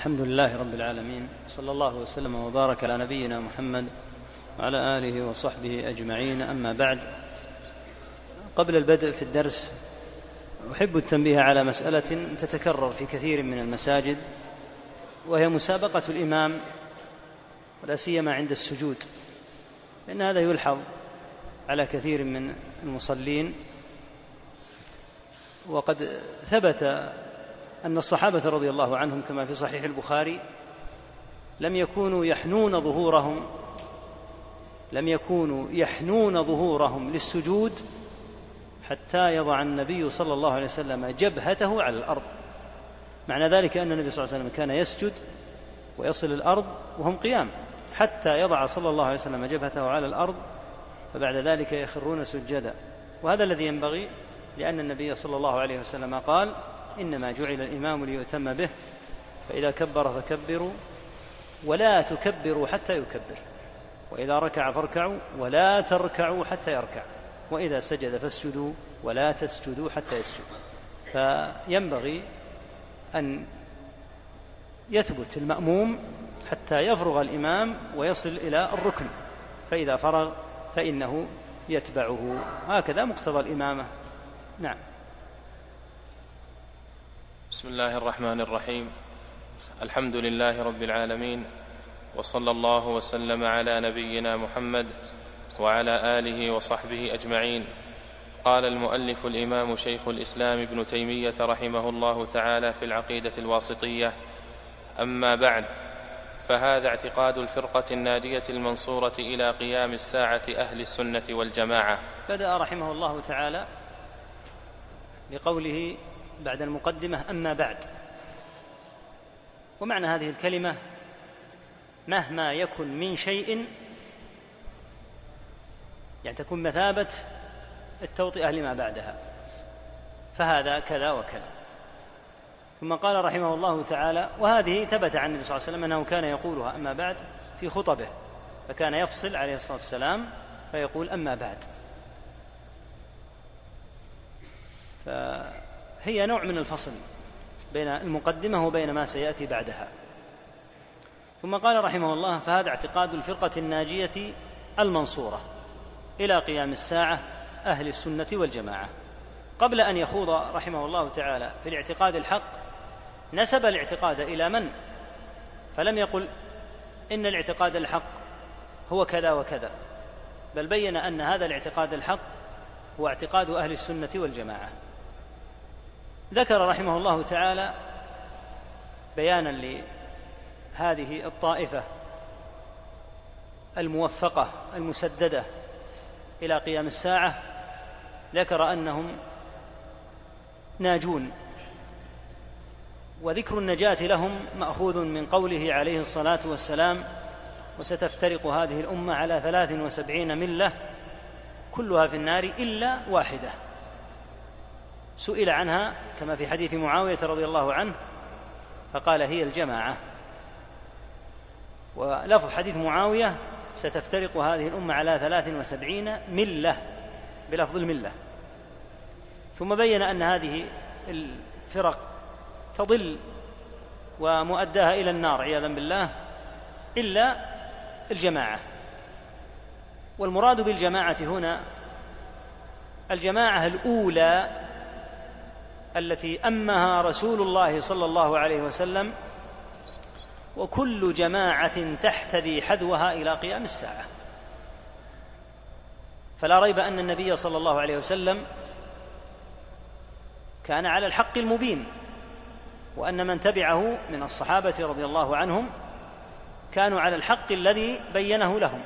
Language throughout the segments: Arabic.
الحمد لله رب العالمين صلى الله وسلم وبارك على نبينا محمد وعلى آله وصحبه أجمعين. أما بعد قبل البدء في الدرس أحب التنبيه على مسألة تتكرر في كثير من المساجد وهي مسابقة الإمام ولا سيما عند السجود لأن هذا يلحظ على كثير من المصلين وقد ثبت أن الصحابة رضي الله عنهم كما في صحيح البخاري لم يكونوا يحنون ظهورهم لم يكونوا يحنون ظهورهم للسجود حتى يضع النبي صلى الله عليه وسلم جبهته على الأرض. معنى ذلك أن النبي صلى الله عليه وسلم كان يسجد ويصل الأرض وهم قيام حتى يضع صلى الله عليه وسلم جبهته على الأرض فبعد ذلك يخرون سجدا. وهذا الذي ينبغي لأن النبي صلى الله عليه وسلم قال إنما جعل الإمام ليؤتم به فإذا كبر فكبروا ولا تكبروا حتى يكبر وإذا ركع فاركعوا ولا تركعوا حتى يركع وإذا سجد فاسجدوا ولا تسجدوا حتى يسجد فينبغي أن يثبت المأموم حتى يفرغ الإمام ويصل إلى الركن فإذا فرغ فإنه يتبعه. هكذا مقتضى الإمامة. نعم. بسم الله الرحمن الرحيم. الحمد لله رب العالمين وصلى الله وسلم على نبينا محمد وعلى آله وصحبه أجمعين. قال المؤلف الإمام شيخ الإسلام ابن تيمية رحمه الله تعالى في العقيدة الواسطية. أما بعد فهذا اعتقاد الفرقة الناجية المنصورة إلى قيام الساعة أهل السنة والجماعة. بدأ رحمه الله تعالى بقوله بعد المقدمة أما بعد. ومعنى هذه الكلمة مهما يكن من شيء يعني تكون مثابة التوطئة لما بعدها. فهذا كذا وكذا. ثم قال رحمه الله تعالى وهذه ثبت عن النبي صلى الله عليه وسلم أنه كان يقولها أما بعد في خطبه فكان يفصل عليه الصلاة والسلام فيقول أما بعد. هي نوع من الفصل بين المقدمة وبين ما سيأتي بعدها. ثم قال رحمه الله فهذا اعتقاد الفرقة الناجية المنصورة إلى قيام الساعة أهل السنة والجماعة. قبل أن يخوض رحمه الله تعالى في الاعتقاد الحق نسب الاعتقاد إلى من؟ فلم يقل إن الاعتقاد الحق هو كذا وكذا بل بين أن هذا الاعتقاد الحق هو اعتقاد أهل السنة والجماعة. ذكر رحمه الله تعالى بيانا لهذه الطائفة الموفقة المسددة إلى قيام الساعة. ذكر أنهم ناجون وذكر النجاة لهم مأخوذ من قوله عليه الصلاة والسلام وستفترق هذه الأمة على ثلاث وسبعين ملة كلها في النار إلا واحدة. سئل عنها كما في حديث معاوية رضي الله عنه فقال هي الجماعة. ولفظ حديث معاوية ستفترق هذه الأمة على ثلاث وسبعين ملة بلفظ الملة. ثم بين أن هذه الفرق تضل ومؤداها إلى النار عياذا بالله إلا الجماعة. والمراد بالجماعة هنا الجماعة الأولى التي أمها رسول الله صلى الله عليه وسلم وكل جماعة تحتذي حذوها إلى قيام الساعة. فلا ريب أن النبي صلى الله عليه وسلم كان على الحق المبين وأن من تبعه من الصحابة رضي الله عنهم كانوا على الحق الذي بينه لهم.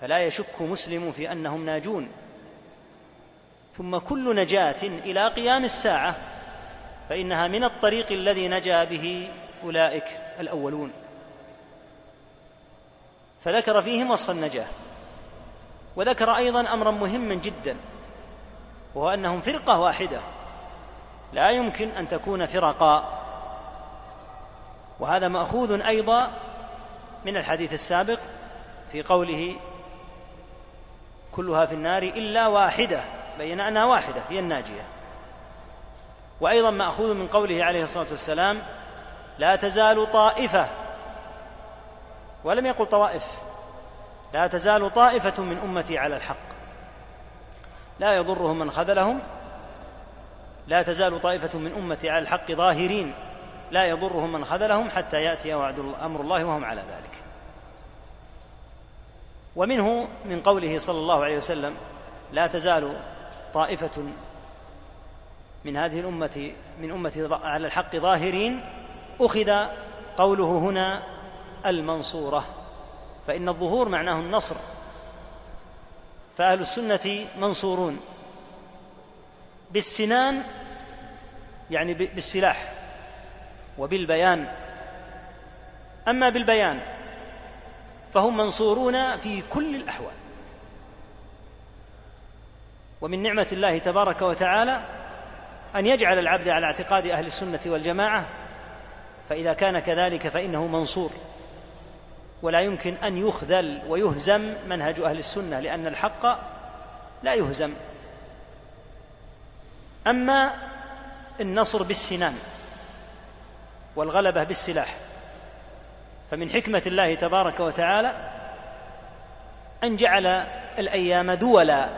فلا يشك مسلم في أنهم ناجون. ثم كل نجاة إلى قيام الساعة فإنها من الطريق الذي نجا به أولئك الأولون. فذكر فيهم وصف النجاة وذكر أيضا امرا مهما جدا وهو أنهم فرقة واحدة لا يمكن أن تكون فرقا وهذا مأخوذ أيضا من الحديث السابق في قوله كلها في النار إلا واحدة بين انها واحدة هي الناجية. وأيضا ماخوذ من قوله عليه الصلاة والسلام لا تزال طائفة. ولم يقل طوائف. لا تزال طائفة من أمتي على الحق. لا يضرهم من خذلهم. لا تزال طائفة من أمتي على الحق ظاهرين. لا يضرهم من خذلهم حتى يأتي وعد أمر الله وهم على ذلك. ومنه من قوله صلى الله عليه وسلم لا تزال طائفة من هذه الأمة من امتي على الحق ظاهرين أخذ قوله هنا المنصورة. فإن الظهور معناه النصر. فأهل السنة منصورون. بالسنان يعني بالسلاح وبالبيان. أما بالبيان فهم منصورون في كل الأحوال. ومن نعمة الله تبارك وتعالى أن يجعل العبد على اعتقاد أهل السنة والجماعة فإذا كان كذلك فإنه منصور. ولا يمكن أن يخذل ويهزم منهج أهل السنة لأن الحق لا يهزم. أما النصر بالسنان والغلبة بالسلاح فمن حكمة الله تبارك وتعالى أن جعل الأيام دولا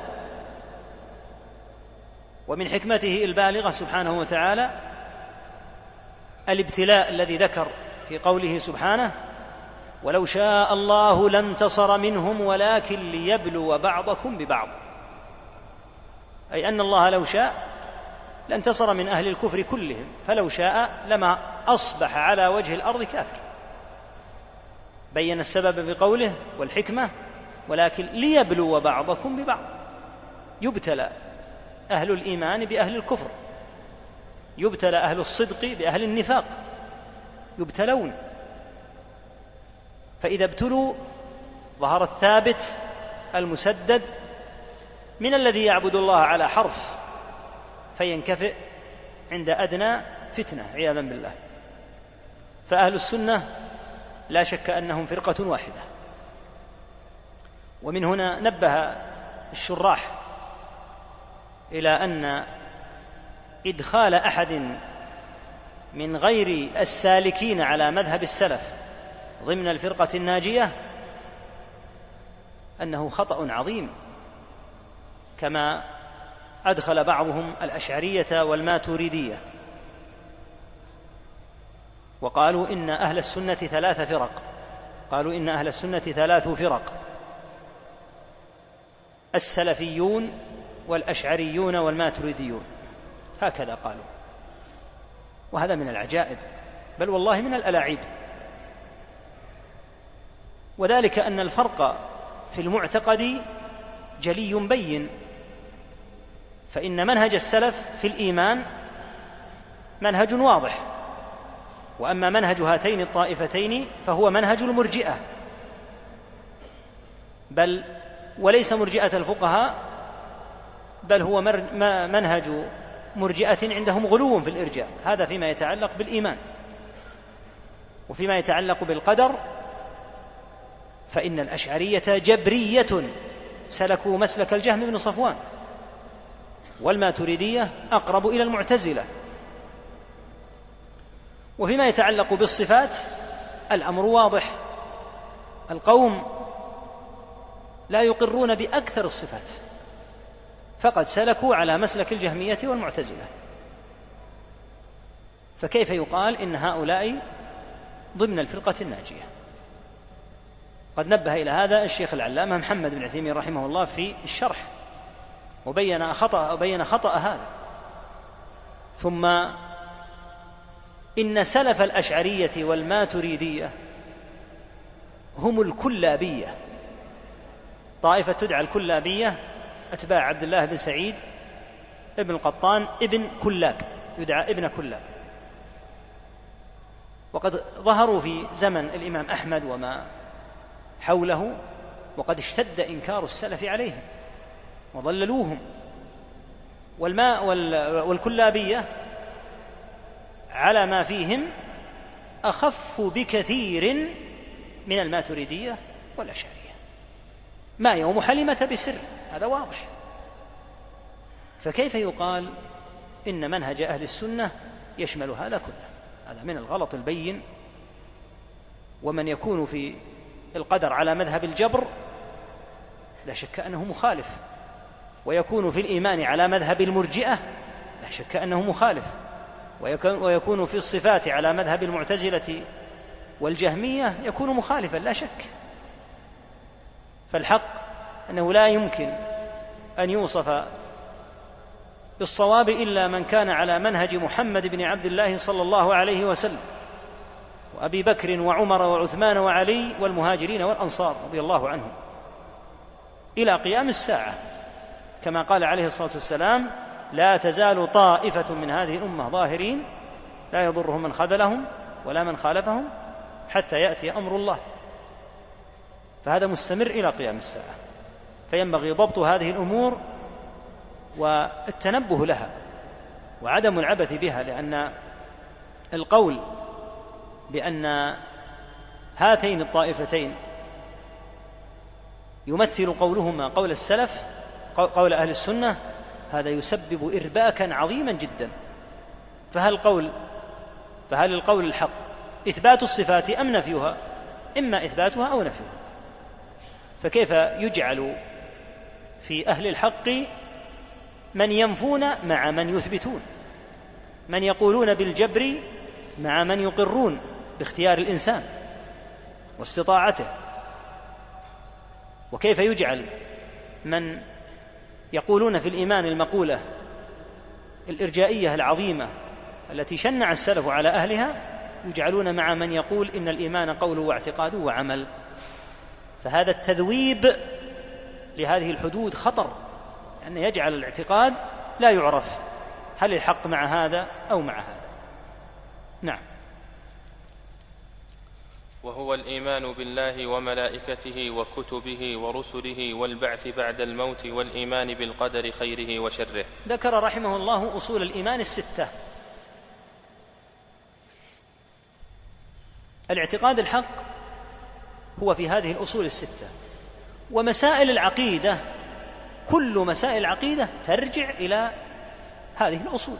ومن حكمته البالغة سبحانه وتعالى الابتلاء الذي ذكر في قوله سبحانه ولو شاء الله لانتصر منهم ولكن ليبلو بعضكم ببعض. أي أن الله لو شاء لانتصر من أهل الكفر كلهم فلو شاء لما أصبح على وجه الأرض كافر. بين السبب بقوله والحكمة ولكن ليبلو بعضكم ببعض. يبتلى أهل الإيمان بأهل الكفر. يبتلى أهل الصدق بأهل النفاق. يبتلون. فإذا ابتلوا ظهر الثابت المسدد من الذي يعبد الله على حرف فينكفئ عند أدنى فتنة عياذا بالله. فأهل السنة لا شك أنهم فرقة واحدة. ومن هنا نبه الشراح إلى أن إدخال أحد من غير السالكين على مذهب السلف ضمن الفرقة الناجية أنه خطأ عظيم كما أدخل بعضهم الأشعرية والماتوريديه وقالوا إن أهل السنة ثلاث فرق قالوا إن أهل السنة ثلاث فرق. السلفيون والأشعريون والماتريديون. هكذا قالوا. وهذا من العجائب بل والله من الألاعيب. وذلك أن الفرق في المعتقد جلي بين فإن منهج السلف في الإيمان منهج واضح وأما منهج هاتين الطائفتين فهو منهج المرجئة. بل وليس مرجئة الفقهاء بل هو منهج مرجئة عندهم غلو في الإرجاء. هذا فيما يتعلق بالإيمان. وفيما يتعلق بالقدر فإن الأشعرية جبرية سلكوا مسلك الجهم بن صفوان والماتريدية أقرب إلى المعتزلة. وفيما يتعلق بالصفات الأمر واضح. القوم لا يقرون بأكثر الصفات. فقد سلكوا على مسلك الجهمية والمعتزلة. فكيف يقال إن هؤلاء ضمن الفرقة الناجية؟ قد نبه إلى هذا الشيخ العلامة محمد بن عثيمين رحمه الله في الشرح وبين خطأ وبين خطأ هذا. ثم إن سلف الأشعرية والماتريدية هم الكلابية. طائفة تدعى الكلابية أتباع عبد الله بن سعيد ابن القطان ابن كلاب يدعى ابن كلاب. وقد ظهروا في زمن الإمام أحمد وما حوله وقد اشتد إنكار السلف عليهم وضللوهم والماء والكلابية على ما فيهم أخف بكثير من الماتريدية والأشعرية. ما يوم حلمة بسر؟ هذا واضح. فكيف يقال إن منهج أهل السنة يشمل هذا كله؟ هذا من الغلط البين. ومن يكون في القدر على مذهب الجبر لا شك أنه مخالف. ويكون في الإيمان على مذهب المرجئة لا شك أنه مخالف. ويكون في الصفات على مذهب المعتزلة والجهمية يكون مخالفا لا شك. فالحق أنه لا يمكن أن يوصف بالصواب إلا من كان على منهج محمد بن عبد الله صلى الله عليه وسلم وأبي بكر وعمر وعثمان وعلي والمهاجرين والأنصار رضي الله عنهم إلى قيام الساعة. كما قال عليه الصلاة والسلام لا تزال طائفة من هذه الأمة ظاهرين لا يضرهم من خذلهم ولا من خالفهم حتى يأتي أمر الله. فهذا مستمر إلى قيام الساعة. فينبغي ضبط هذه الأمور والتنبه لها وعدم العبث بها لأن القول بأن هاتين الطائفتين يمثل قولهما قول السلف قول أهل السنة هذا يسبب إرباكا عظيما جدا. فهل قول فهل القول الحق إثبات الصفات أم نفيها؟ إما إثباتها أو نفيها. فكيف يجعل في أهل الحق من ينفون مع من يثبتون من يقولون بالجبر مع من يقرون باختيار الإنسان واستطاعته. وكيف يجعل من يقولون في الإيمان المقولة الإرجائية العظيمة التي شنع السلف على أهلها يجعلون مع من يقول إن الإيمان قول واعتقاد وعمل؟ فهذا التذويب لهذه الحدود خطر لأنه يجعل الاعتقاد لا يعرف هل الحق مع هذا أو مع هذا. نعم. وهو الإيمان بالله وملائكته وكتبه ورسله والبعث بعد الموت والإيمان بالقدر خيره وشره. ذكر رحمه الله أصول الإيمان الستة. الاعتقاد الحق هو في هذه الأصول الستة. ومسائل العقيدة كل مسائل العقيدة ترجع إلى هذه الأصول.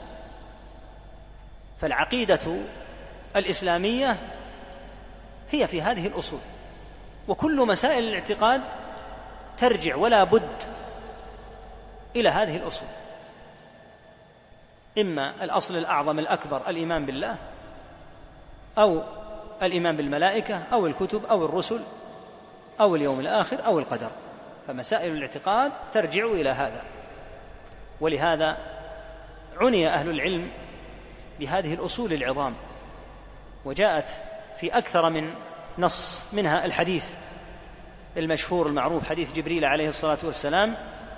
فالعقيدة الإسلامية هي في هذه الأصول وكل مسائل الاعتقاد ترجع ولا بد إلى هذه الأصول. إما الأصل الأعظم الأكبر الإيمان بالله أو الإيمان بالملائكة أو الكتب أو الرسل أو اليوم الآخر أو القدر. فمسائل الاعتقاد ترجع إلى هذا. ولهذا عني أهل العلم بهذه الأصول العظام وجاءت في أكثر من نص منها الحديث المشهور المعروف حديث جبريل عليه الصلاة والسلام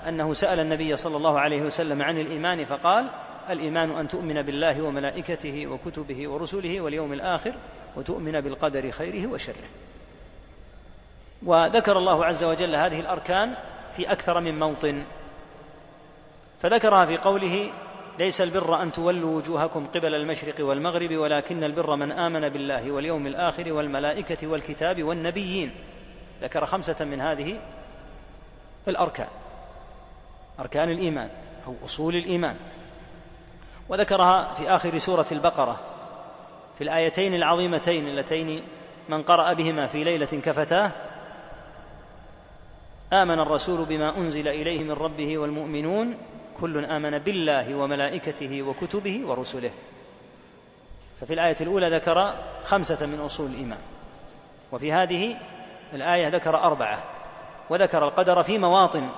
أنه سأل النبي صلى الله عليه وسلم عن الإيمان فقال الإيمان أن تؤمن بالله وملائكته وكتبه ورسله واليوم الآخر وتؤمن بالقدر خيره وشره. وذكر الله عز وجل هذه الأركان في أكثر من موطن. فذكرها في قوله ليس البر أن تولوا وجوهكم قبل المشرق والمغرب ولكن البر من آمن بالله واليوم الآخر والملائكة والكتاب والنبيين. ذكر خمسة من هذه الأركان. أركان الإيمان أو أصول الإيمان. وذكرها في آخر سورة البقرة في الآيتين العظيمتين اللتين من قرأ بهما في ليلة كفتاه آمن الرسول بما أنزل إليه من ربه والمؤمنون كل آمن بالله وملائكته وكتبه ورسله. ففي الآية الأولى ذكر خمسة من أصول الإيمان. وفي هذه الآية ذكر أربعة. وذكر القدر في مواطن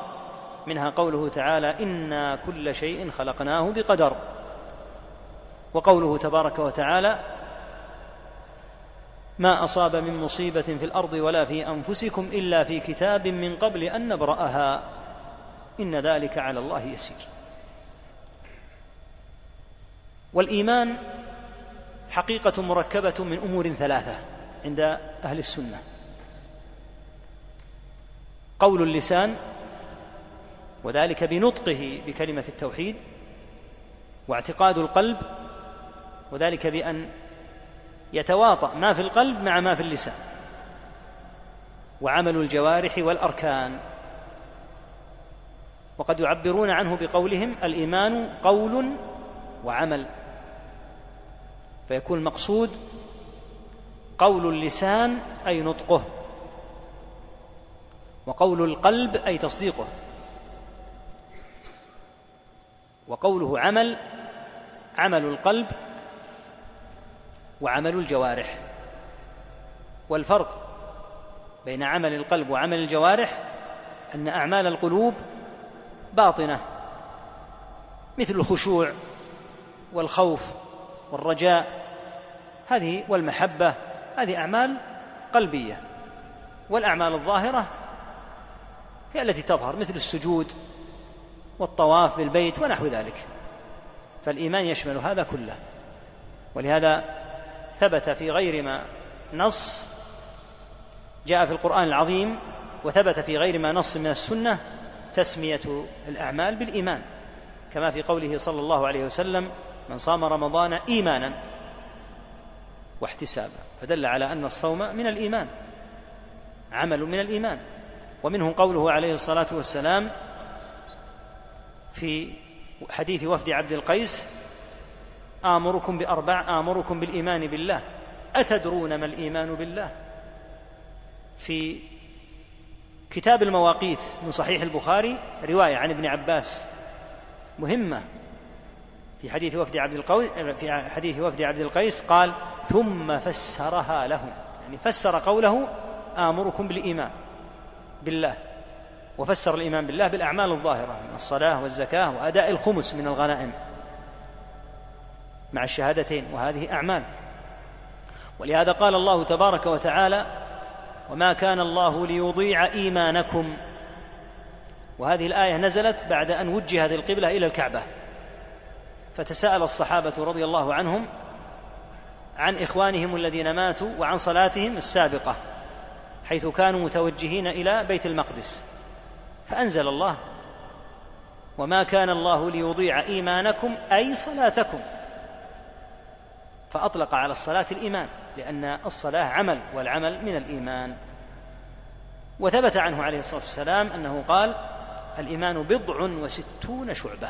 منها قوله تعالى إنا كل شيء خلقناه بقدر وقوله تبارك وتعالى ما أصاب من مصيبة في الأرض ولا في أنفسكم إلا في كتاب من قبل أن نبرأها. إن ذلك على الله يسير. والإيمان حقيقة مركبة من أمور ثلاثة عند أهل السنة. قول اللسان وذلك بنطقه بكلمة التوحيد واعتقاد القلب وذلك بأن يتواطأ ما في القلب مع ما في اللسان. وعمل الجوارح والأركان. وقد يعبرون عنه بقولهم الإيمان قول وعمل. فيكون المقصود قول اللسان أي نطقه. وقول القلب أي تصديقه. وقوله عمل عمل القلب وعمل الجوارح. والفرق بين عمل القلب وعمل الجوارح أن أعمال القلوب باطنة مثل الخشوع والخوف والرجاء. هذه والمحبة هذه أعمال قلبية. والأعمال الظاهرة هي التي تظهر مثل السجود والطواف بالبيت ونحو ذلك. فالإيمان يشمل هذا كله. ولهذا ثبت في غير ما نص جاء في القرآن العظيم وثبت في غير ما نص من السنة تسمية الأعمال بالإيمان. كما في قوله صلى الله عليه وسلم من صام رمضان إيمانا واحتسابا فدل على أن الصوم من الإيمان عمل من الإيمان. ومنه قوله عليه الصلاة والسلام في حديث وفد عبد القيس آمركم بأربع آمركم بالإيمان بالله. أتدرون ما الإيمان بالله؟ في كتاب المواقيت من صحيح البخاري رواية عن ابن عباس. مهمة. في حديث وفد عبد القيس في حديث وفد عبد القيس قال ثم فسرها لهم. يعني فسر قوله آمركم بالإيمان بالله. وفسر الإيمان بالله بالأعمال الظاهرة من الصلاة والزكاة وأداء الخمس من الغنائم. مع الشهادتين وهذه أعمال. ولهذا قال الله تبارك وتعالى وما كان الله ليضيع إيمانكم. وهذه الآية نزلت بعد أن وجهت القبلة إلى الكعبة. فتساءل الصحابة رضي الله عنهم عن إخوانهم الذين ماتوا وعن صلاتهم السابقة حيث كانوا متوجهين إلى بيت المقدس. فأنزل الله وما كان الله ليضيع إيمانكم أي صلاتكم. فأطلق على الصلاة الإيمان لأن الصلاة عمل والعمل من الإيمان. وثبت عنه عليه الصلاة والسلام أنه قال الإيمان بضع وستون شعبة.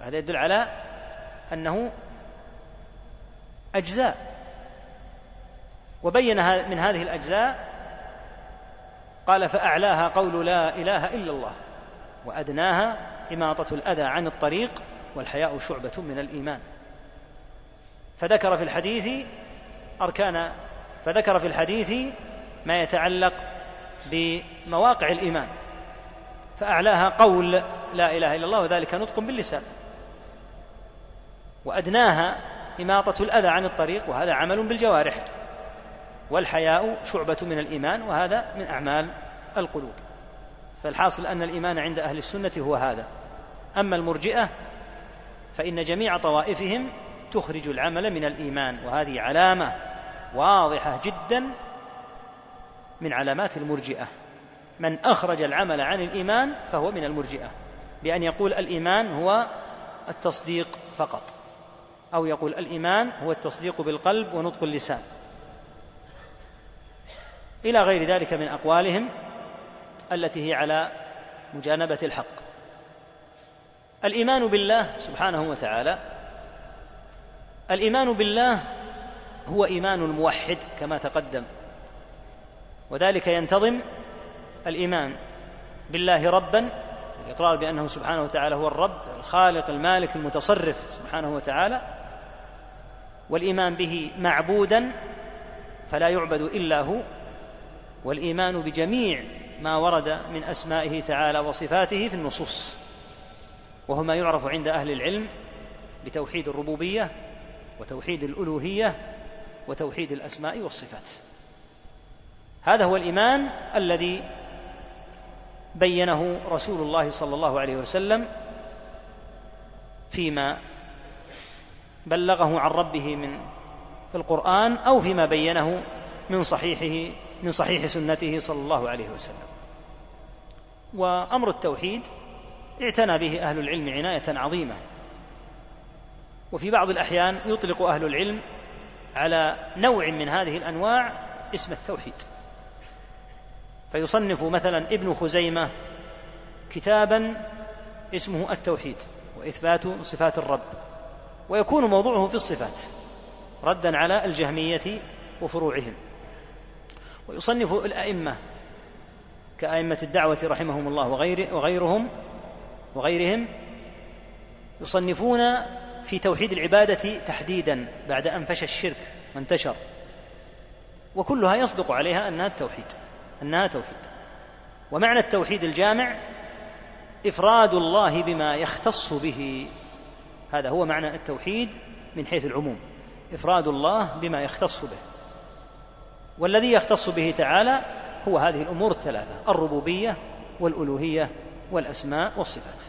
هذا يدل على أنه أجزاء. وبين من هذه الأجزاء قال فأعلاها قول لا إله إلا الله وأدناها إماطة الأذى عن الطريق والحياء شعبة من الإيمان. فذكر في الحديث أركان فذكر في الحديث ما يتعلق بمواقع الإيمان فأعلاها قول لا إله إلا الله وذلك نطق باللسان. وأدناها إماطة الأذى عن الطريق وهذا عمل بالجوارح. والحياء شعبة من الإيمان وهذا من أعمال القلوب. فالحاصل أن الإيمان عند أهل السنة هو هذا. أما المرجئة فإن جميع طوائفهم تخرج العمل من الإيمان وهذه علامة واضحة جدا من علامات المرجئة. من أخرج العمل عن الإيمان فهو من المرجئة. بأن يقول الإيمان هو التصديق فقط أو يقول الإيمان هو التصديق بالقلب ونطق اللسان. إلى غير ذلك من أقوالهم التي هي على مجانبة الحق. الإيمان بالله سبحانه وتعالى الإيمان بالله هو إيمان الموحد كما تقدم. وذلك ينتظم الإيمان بالله ربا الإقرار بأنه سبحانه وتعالى هو الرب الخالق المالك المتصرف سبحانه وتعالى والإيمان به معبودا فلا يعبد إلا هو والإيمان بجميع ما ورد من أسمائه تعالى وصفاته في النصوص وهو ما يعرف عند أهل العلم بتوحيد الربوبية وتوحيد الألوهية وتوحيد الأسماء والصفات. هذا هو الإيمان الذي بينه رسول الله صلى الله عليه وسلم فيما بلغه عن ربه من القرآن أو فيما بينه من صحيحه من صحيح سنته صلى الله عليه وسلم. وأمر التوحيد اعتنى به أهل العلم عناية عظيمة. وفي بعض الأحيان يطلق أهل العلم على نوع من هذه الأنواع اسم التوحيد. فيصنف مثلا ابن خزيمة كتابا اسمه التوحيد وإثبات صفات الرب ويكون موضوعه في الصفات ردا على الجهمية وفروعهم. ويصنف الأئمة كأئمة الدعوة رحمهم الله وغير وغيرهم وغيرهم يصنفون في توحيد العبادة تحديدا بعد أن فشى الشرك وانتشر. وكلها يصدق عليها أنها التوحيد أنها توحيد. ومعنى التوحيد الجامع إفراد الله بما يختص به. هذا هو معنى التوحيد من حيث العموم. إفراد الله بما يختص به. والذي يختص به تعالى هو هذه الأمور الثلاثة الربوبية والألوهية والأسماء والصفات.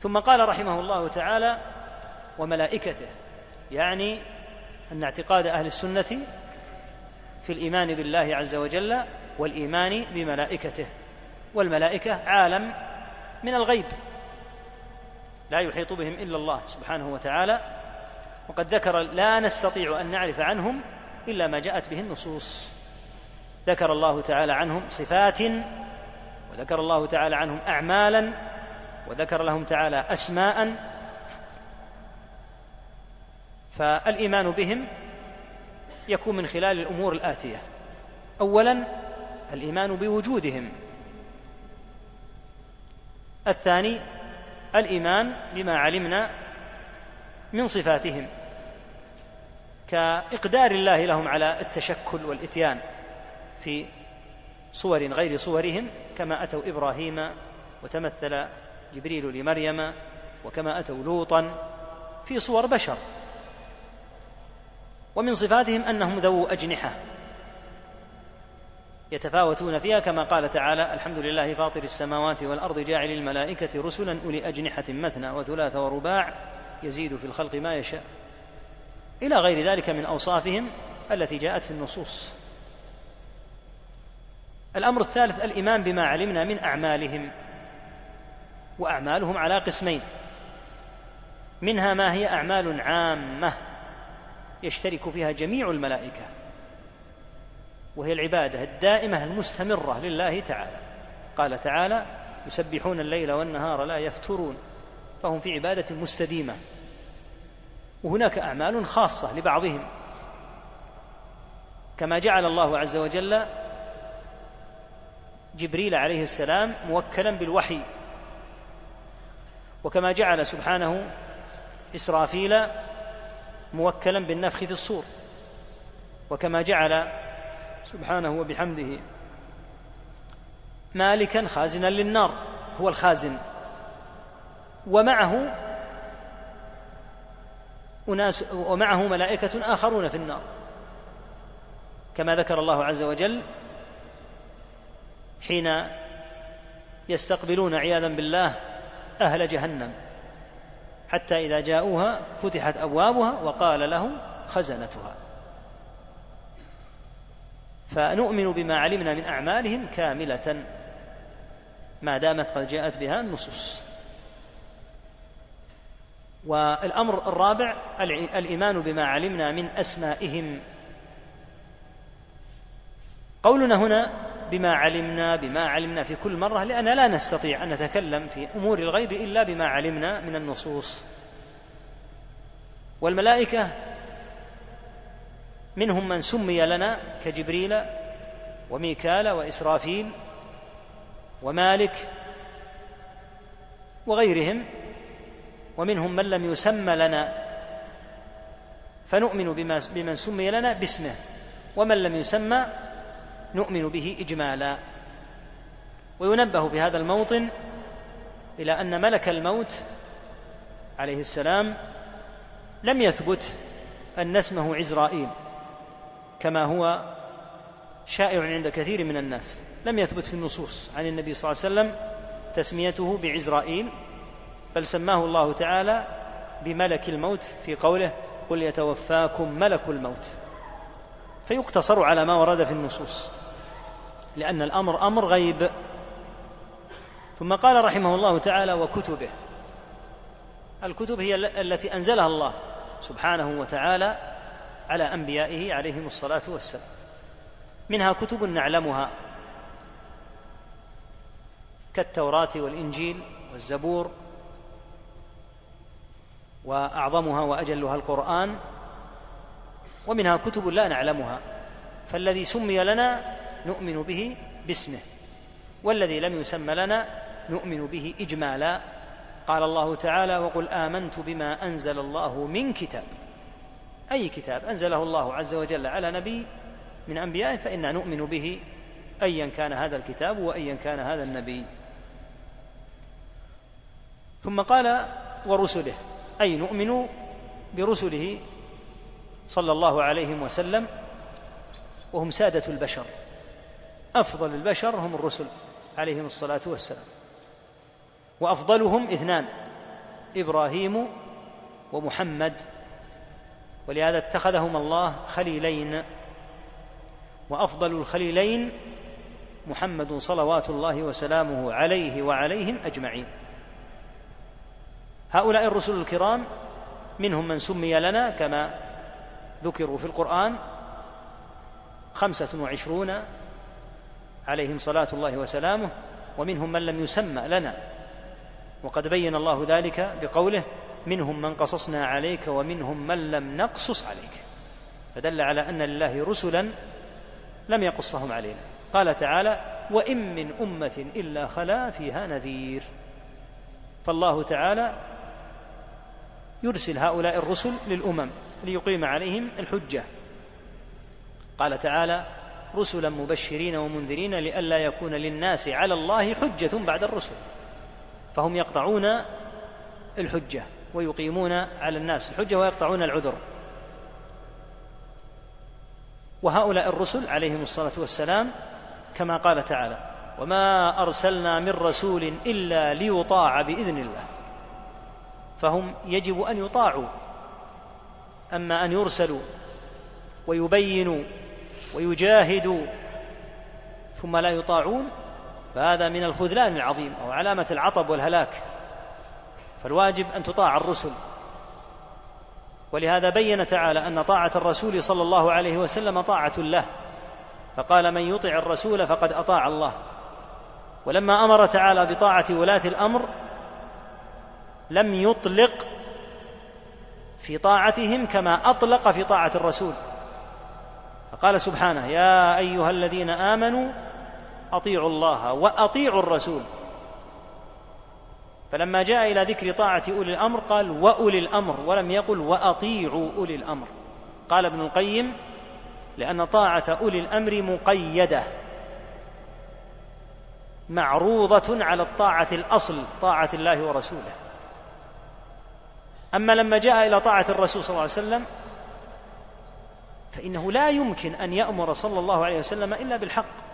ثم قال رحمه الله تعالى وملائكته. يعني أن اعتقاد أهل السنة في الإيمان بالله عز وجل والإيمان بملائكته. والملائكة عالم من الغيب. لا يحيط بهم إلا الله سبحانه وتعالى. وقد ذكر لا نستطيع أن نعرف عنهم إلا ما جاءت به النصوص. ذكر الله تعالى عنهم صفات وذكر الله تعالى عنهم أعمالا وذكر لهم تعالى أسماء فالإيمان بهم يكون من خلال الأمور الآتية. أولا الإيمان بوجودهم. الثاني الإيمان بما علمنا من صفاتهم. كإقدار الله لهم على التشكل والإتيان في صور غير صورهم كما أتوا إبراهيم وتمثل جبريل لمريم وكما أتوا لوطا في صور بشر. ومن صفاتهم أنهم ذو أجنحة يتفاوتون فيها كما قال تعالى الحمد لله فاطر السماوات والأرض جاعل الملائكة رسلا أولي أجنحة مثنى وثلاث ورباع يزيد في الخلق ما يشاء. إلى غير ذلك من أوصافهم التي جاءت في النصوص. الأمر الثالث الإيمان بما علمنا من أعمالهم وأعمالهم على قسمين منها ما هي أعمال عامة يشترك فيها جميع الملائكة. وهي العبادة الدائمة المستمرة لله تعالى. قال تعالى يسبحون الليل والنهار لا يفترون. فهم في عبادة مستديمة. وهناك أعمال خاصة لبعضهم. كما جعل الله عز وجل جبريل عليه السلام موكلا بالوحي. وكما جعل سبحانه إسرافيل موكلا بالنفخ في الصور. وكما جعل سبحانه وبحمده مالكا خازنا للنار هو الخازن. ومعه أناس ومعه ملائكة آخرون في النار. كما ذكر الله عز وجل حين يستقبلون عياذا بالله أهل جهنم. حتى إذا جاءوها فتحت أبوابها وقال لهم خزنتها. فنؤمن بما علمنا من أعمالهم كاملة ما دامت قد جاءت بها النصوص. والأمر الرابع الإيمان بما علمنا من أسمائهم. قولنا هنا بما علمنا بما علمنا في كل مرة لأننا لا نستطيع أن نتكلم في أمور الغيب إلا بما علمنا من النصوص. والملائكة منهم من سمي لنا كجبريل وميكال وإسرافيل ومالك وغيرهم ومنهم من لم يسمى لنا فنؤمن بما بمن سمي لنا باسمه ومن لم يسمى نؤمن به إجمالا. وينبه في هذا الموطن إلى أن ملك الموت عليه السلام لم يثبت أن اسمه عزرائيل كما هو شائع عند كثير من الناس. لم يثبت في النصوص عن النبي صلى الله عليه وسلم تسميته بعزرائيل بل سماه الله تعالى بملك الموت في قوله قل يتوفاكم ملك الموت فيقتصر على ما ورد في النصوص. لأن الأمر أمر غيب. ثم قال رحمه الله تعالى وكتبه. الكتب هي التي أنزلها الله سبحانه وتعالى على أنبيائه عليهم الصلاة والسلام. منها كتب نعلمها. كالتوراة والإنجيل والزبور وأعظمها وأجلها القرآن. ومنها كتب لا نعلمها. فالذي سمي لنا نؤمن به باسمه. والذي لم يسم لنا نؤمن به إجمالا. قال الله تعالى وقل آمنت بما أنزل الله من كتاب. أي كتاب؟ أنزله الله عز وجل على نبي من أنبيائه فإنا نؤمن به ايا كان هذا الكتاب وايا كان هذا النبي. ثم قال ورسله. أي نؤمن برسله صلى الله عليه وسلم وهم سادة البشر. أفضل البشر هم الرسل عليهم الصلاة والسلام. وأفضلهم اثنان إبراهيم ومحمد. ولهذا اتخذهما الله خليلين. وأفضل الخليلين محمد صلوات الله وسلامه عليه وعليهم أجمعين. هؤلاء الرسل الكرام منهم من سمي لنا كما ذكروا في القرآن خمسة وعشرون عليهم صلاة الله وسلامه ومنهم من لم يسمى لنا. وقد بين الله ذلك بقوله منهم من قصصنا عليك ومنهم من لم نقصص عليك. فدل على أن لله رسلا لم يقصهم علينا. قال تعالى وإن من أمة إلا خلا فيها نذير. فالله تعالى يرسل هؤلاء الرسل للأمم ليقيم عليهم الحجة. قال تعالى رسلا مبشرين ومنذرين لئلا يكون للناس على الله حجة بعد الرسل. فهم يقطعون الحجة ويقيمون على الناس الحجة ويقطعون العذر. وهؤلاء الرسل عليهم الصلاة والسلام كما قال تعالى وما أرسلنا من رسول إلا ليطاع بإذن الله. فهم يجب أن يطاعوا أما أن يرسلوا ويبينوا ويجاهدوا ثم لا يطاعون فهذا من الخذلان العظيم أو علامة العطب والهلاك. فالواجب أن تطاع الرسل. ولهذا بين تعالى أن طاعة الرسول صلى الله عليه وسلم طاعة له. فقال من يطع الرسول فقد أطاع الله. ولما أمر تعالى بطاعة ولاة الأمر لم يطلق في طاعتهم كما أطلق في طاعة الرسول. فقال سبحانه يا أيها الذين آمنوا أطيعوا الله وأطيعوا الرسول. فلما جاء إلى ذكر طاعة أولي الأمر قال وأولي الأمر ولم يقل وأطيعوا أولي الأمر. قال ابن القيم لأن طاعة أولي الأمر مقيدة معروضة على الطاعة الأصل طاعة الله ورسوله. أما لما جاء إلى طاعة الرسول صلى الله عليه وسلم فإنه لا يمكن أن يأمر صلى الله عليه وسلم إلا بالحق.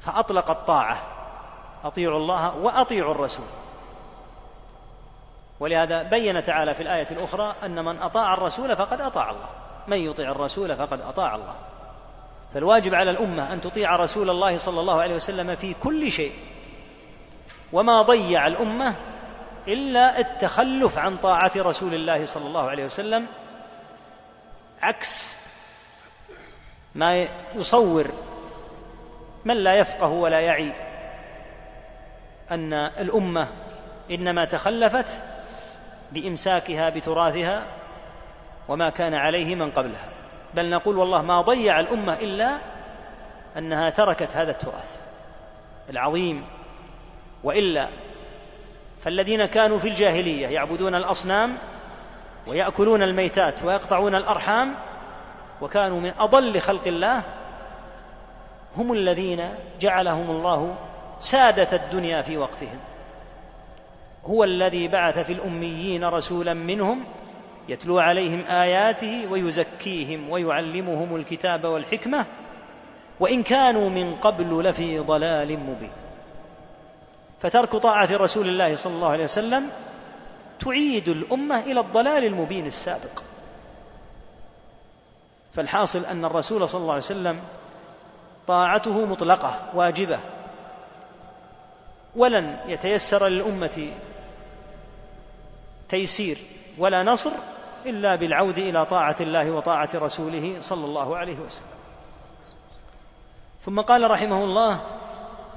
فأطلق الطاعة أطيعوا الله وأطيعوا الرسول. ولهذا بين تعالى في الآية الأخرى أن من أطاع الرسول فقد أطاع الله من يطيع الرسول فقد أطاع الله. فالواجب على الأمة أن تطيع رسول الله صلى الله عليه وسلم في كل شيء. وما ضيع الأمة إلا التخلف عن طاعة رسول الله صلى الله عليه وسلم عكس ما يصور من لا يفقه ولا يعي أن الأمة إنما تخلفت بإمساكها بتراثها وما كان عليه من قبلها. بل نقول والله ما ضيع الأمة إلا أنها تركت هذا التراث العظيم وإلا فالذين كانوا في الجاهلية يعبدون الأصنام ويأكلون الميتات ويقطعون الأرحام وكانوا من أضل خلق الله هم الذين جعلهم الله سادة الدنيا في وقتهم. هو الذي بعث في الأميين رسولا منهم يتلو عليهم آياته ويزكيهم ويعلمهم الكتاب والحكمة وإن كانوا من قبل لفي ضلال مبين. فترك طاعة رسول الله صلى الله عليه وسلم تعيد الأمة إلى الضلال المبين السابق. فالحاصل أن الرسول صلى الله عليه وسلم طاعته مطلقة واجبة. ولن يتيسر للأمة تيسير ولا نصر إلا بالعود إلى طاعة الله وطاعة رسوله صلى الله عليه وسلم. ثم قال رحمه الله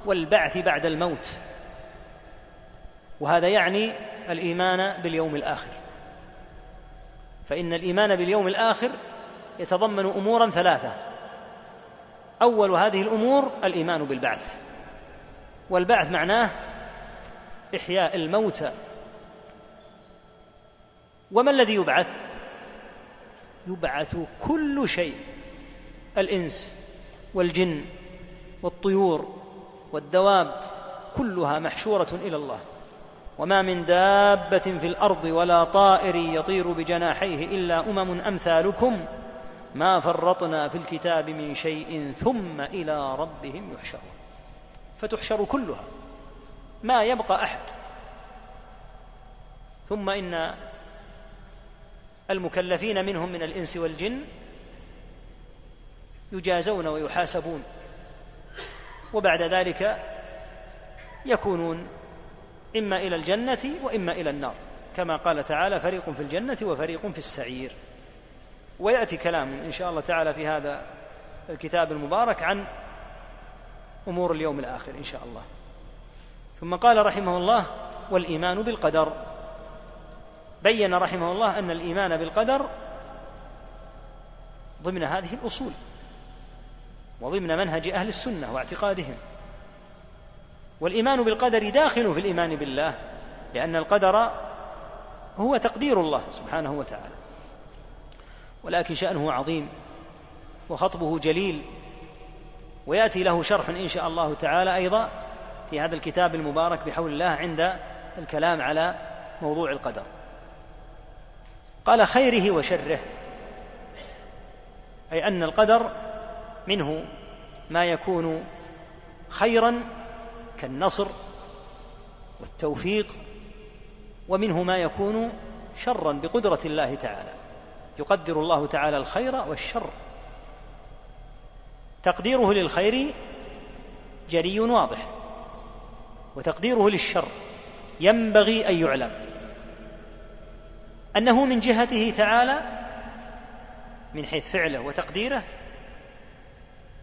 والبعث بعد الموت وهذا يعني الإيمان باليوم الآخر. فإن الإيمان باليوم الآخر يتضمن أمورا ثلاثة. أول هذه الأمور الإيمان بالبعث. والبعث معناه إحياء الموتى. وما الذي يبعث؟ يبعث كل شيء. الإنس والجن والطيور والدواب كلها محشورة إلى الله. وما من دابة في الأرض ولا طائر يطير بجناحيه إلا أمم أمثالكم ما فرطنا في الكتاب من شيء ثم إلى ربهم يحشرون. فتحشر كلها. ما يبقى أحد. ثم إن المكلفين منهم من الإنس والجن يجازون ويحاسبون. وبعد ذلك يكونون إما إلى الجنة وإما إلى النار. كما قال تعالى فريق في الجنة وفريق في السعير. ويأتي كلام إن شاء الله تعالى في هذا الكتاب المبارك عن أمور اليوم الآخر إن شاء الله. ثم قال رحمه الله والإيمان بالقدر. بين رحمه الله أن الإيمان بالقدر ضمن هذه الأصول وضمن منهج أهل السنة واعتقادهم. والإيمان بالقدر داخل في الإيمان بالله لأن القدر هو تقدير الله سبحانه وتعالى. ولكن شأنه عظيم وخطبه جليل ويأتي له شرح إن شاء الله تعالى أيضا في هذا الكتاب المبارك بحول الله عند الكلام على موضوع القدر. قال خيره وشره أي أن القدر منه ما يكون خيرا كالنصر والتوفيق ومنه ما يكون شرا بقدرة الله تعالى. يقدر الله تعالى الخير والشر. تقديره للخير جري واضح وتقديره للشر ينبغي أن يعلم. أنه من جهته تعالى من حيث فعله وتقديره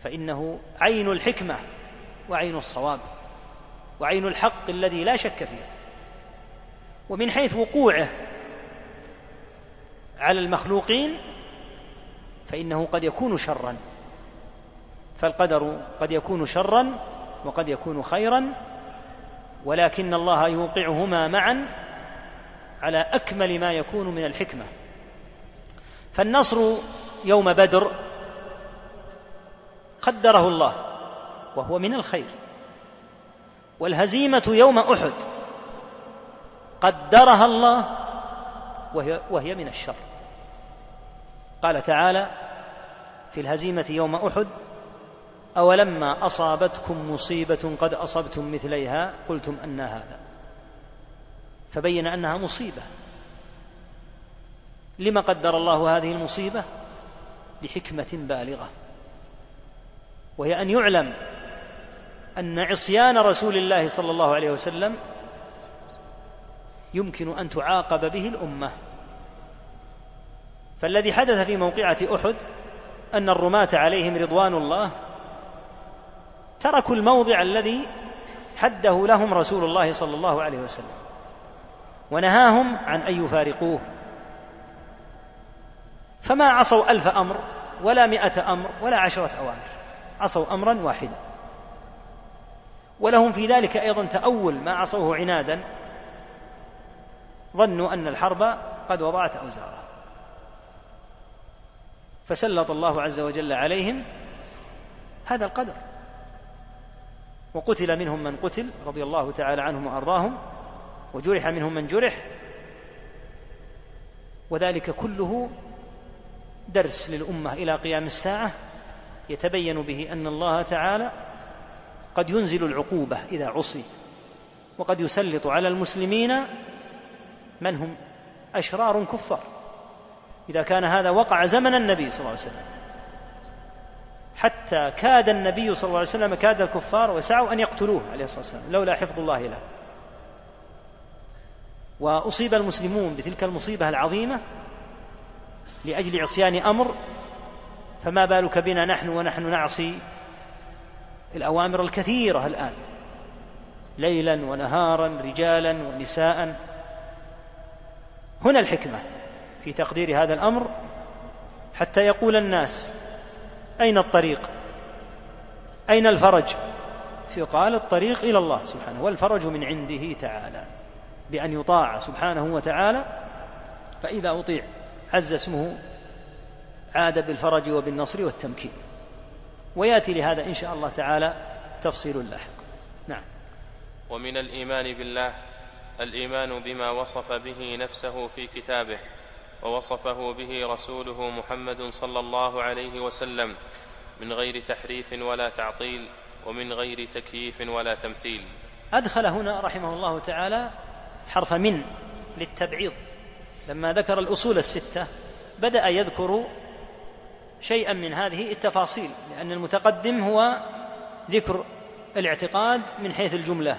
فإنه عين الحكمة وعين الصواب. وعين الحق الذي لا شك فيه. ومن حيث وقوعه على المخلوقين فإنه قد يكون شرا. فالقدر قد يكون شرا وقد يكون خيرا ولكن الله يوقعهما معا على أكمل ما يكون من الحكمة. فالنصر يوم بدر قدره الله وهو من الخير. والهزيمة يوم أحد. قدرها الله وهي, وهي من الشر. قال تعالى في الهزيمة يوم أحد أولما أصابتكم مصيبة قد أصبتم مثليها؟ قلتم أن هذا. فبين أنها مصيبة. لما قدر الله هذه المصيبة؟ لحكمة بالغة. وهي أن يعلم أن عصيان رسول الله صلى الله عليه وسلم يمكن أن تعاقب به الأمة. فالذي حدث في موقعة أحد أن الرماة عليهم رضوان الله تركوا الموضع الذي حده لهم رسول الله صلى الله عليه وسلم ونهاهم عن أن يفارقوه. فما عصوا ألف أمر ولا مائه أمر ولا عشرة أوامر عصوا امرا واحدا. ولهم في ذلك أيضا تأول ما عصوه عنادا ظنوا أن الحرب قد وضعت أوزارها. فسلط الله عز وجل عليهم هذا القدر. وقتل منهم من قتل رضي الله تعالى عنهم وأرضاهم وجرح منهم من جرح وذلك كله درس للأمة إلى قيام الساعة يتبين به أن الله تعالى قد ينزل العقوبة إذا عصي وقد يسلط على المسلمين من هم؟ أشرار كفار. إذا كان هذا وقع زمن النبي صلى الله عليه وسلم حتى كاد النبي صلى الله عليه وسلم كاد الكفار وسعوا أن يقتلوه عليه الصلاة والسلام لولا حفظ الله له. وأصيب المسلمون بتلك المصيبة العظيمة لأجل عصيان أمر فما بالك بنا نحن ونحن نعصي؟ الأوامر الكثيرة الآن. ليلا ونهارا رجالا ونساء. هنا الحكمة في تقدير هذا الأمر. حتى يقول الناس أين الطريق؟ أين الفرج؟ فيقال الطريق إلى الله سبحانه والفرج من عنده تعالى. بأن يطاع سبحانه وتعالى فإذا أطيع عز اسمه عاد بالفرج وبالنصر والتمكين. وياتي لهذا إن شاء الله تعالى تفصيل لاحق. نعم. ومن الإيمان بالله الإيمان بما وصف به نفسه في كتابه ووصفه به رسوله محمد صلى الله عليه وسلم من غير تحريف ولا تعطيل ومن غير تكييف ولا تمثيل. أدخل هنا رحمه الله تعالى حرف من للتبعيض. لما ذكر الأصول الستة بدأ يذكر شيئا من هذه التفاصيل لأن المتقدم هو ذكر الاعتقاد من حيث الجملة.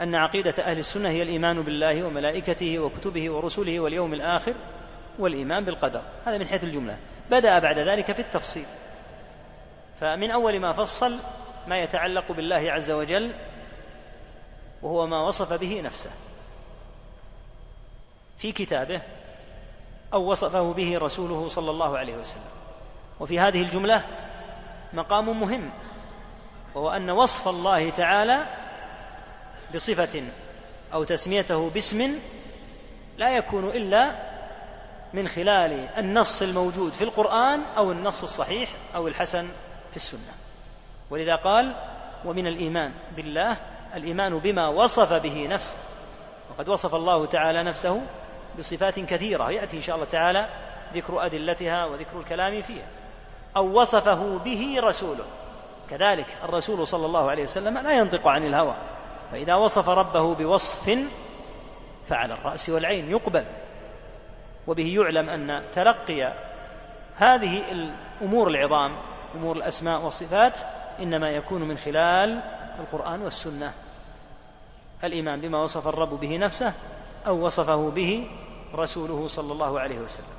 أن عقيدة أهل السنة هي الإيمان بالله وملائكته وكتبه ورسله واليوم الآخر والإيمان بالقدر. هذا من حيث الجملة. بدأ بعد ذلك في التفصيل. فمن أول ما فصل ما يتعلق بالله عز وجل وهو ما وصف به نفسه. في كتابه أو وصفه به رسوله صلى الله عليه وسلم. وفي هذه الجملة مقام مهم وهو أن وصف الله تعالى بصفة أو تسميته باسم لا يكون إلا من خلال النص الموجود في القرآن أو النص الصحيح أو الحسن في السنة. ولذا قال ومن الإيمان بالله الإيمان بما وصف به نفسه. وقد وصف الله تعالى نفسه بصفات كثيرة ياتي إن شاء الله تعالى ذكر أدلتها وذكر الكلام فيها. أو وصفه به رسوله. كذلك الرسول صلى الله عليه وسلم لا ينطق عن الهوى. فإذا وصف ربه بوصف فعلى الرأس والعين يقبل. وبه يعلم أن تلقي هذه الأمور العظام أمور الأسماء والصفات إنما يكون من خلال القرآن والسنة. الإيمان بما وصف الرب به نفسه أو وصفه به رسوله صلى الله عليه وسلم.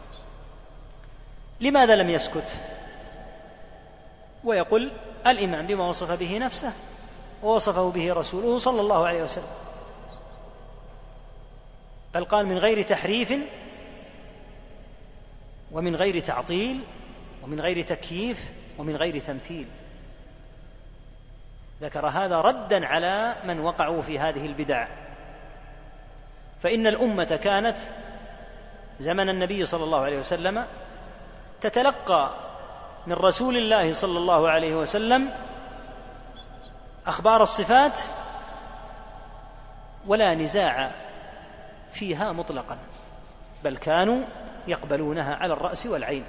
لماذا لم يسكت؟ ويقول الإيمان بما وصف به نفسه ووصفه به رسوله صلى الله عليه وسلم. بل قال من غير تحريف ومن غير تعطيل ومن غير تكييف ومن غير تمثيل. ذكر هذا ردا على من وقعوا في هذه البدع. فإن الأمة كانت زمن النبي صلى الله عليه وسلم تتلقى من رسول الله صلى الله عليه وسلم أخبار الصفات ولا نزاع فيها مطلقا بل كانوا يقبلونها على الرأس والعين.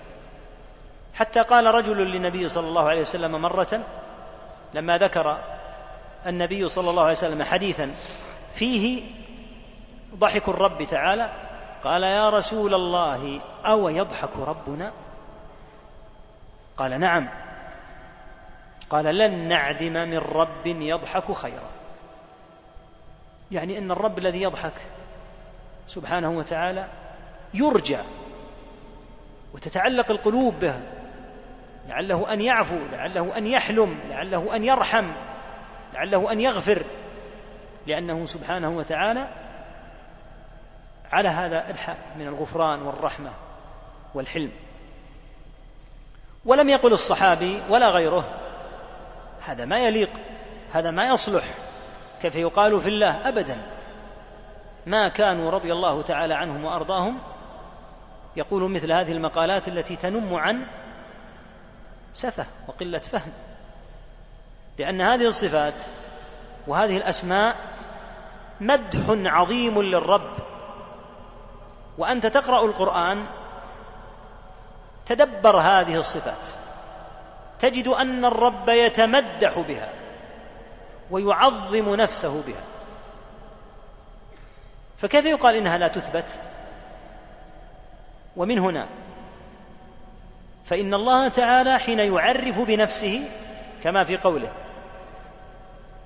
حتى قال رجل للنبي صلى الله عليه وسلم مرة لما ذكر النبي صلى الله عليه وسلم حديثا فيه ضحك الرب تعالى قال يا رسول الله أو يضحك ربنا؟ قال نعم. قال لن نعدم من رب يضحك خيرا. يعني إن الرب الذي يضحك سبحانه وتعالى يرجى وتتعلق القلوب به. لعله أن يعفو لعله أن يحلم لعله أن يرحم لعله أن يغفر لأنه سبحانه وتعالى على هذا الحال من الغفران والرحمة والحلم. ولم يقل الصحابي ولا غيره هذا ما يليق هذا ما يصلح كيف يقال في الله ابدا. ما كانوا رضي الله تعالى عنهم وأرضاهم يقولون مثل هذه المقالات التي تنم عن سفه وقلة فهم لأن هذه الصفات وهذه الأسماء مدح عظيم للرب وأنت تقرأ القرآن تدبر هذه الصفات. تجد أن الرب يتمدح بها ويعظم نفسه بها. فكيف يقال إنها لا تثبت؟ ومن هنا فإن الله تعالى حين يعرف بنفسه كما في قوله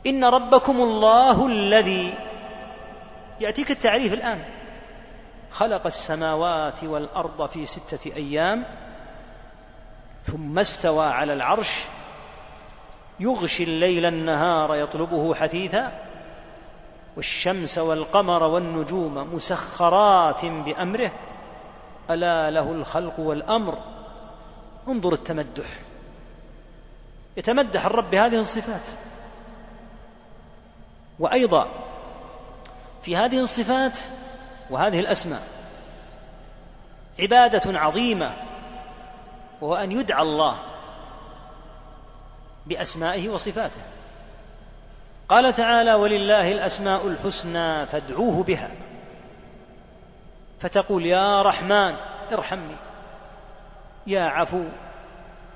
إن ربكم الله الذي يأتيك التعريف الآن. خلق السماوات والأرض في ستة أيام ثم استوى على العرش يغشي الليل النهار يطلبه حثيثا والشمس والقمر والنجوم مسخرات بأمره ألا له الخلق والأمر انظر التمدح يتمدح الرب بهذه الصفات وأيضا في هذه الصفات وهذه الأسماء. عبادة عظيمة وهو أن يدعى الله بأسمائه وصفاته. قال تعالى ولله الأسماء الحسنى فادعوه بها. فتقول يا رحمن ارحمني. يا عفو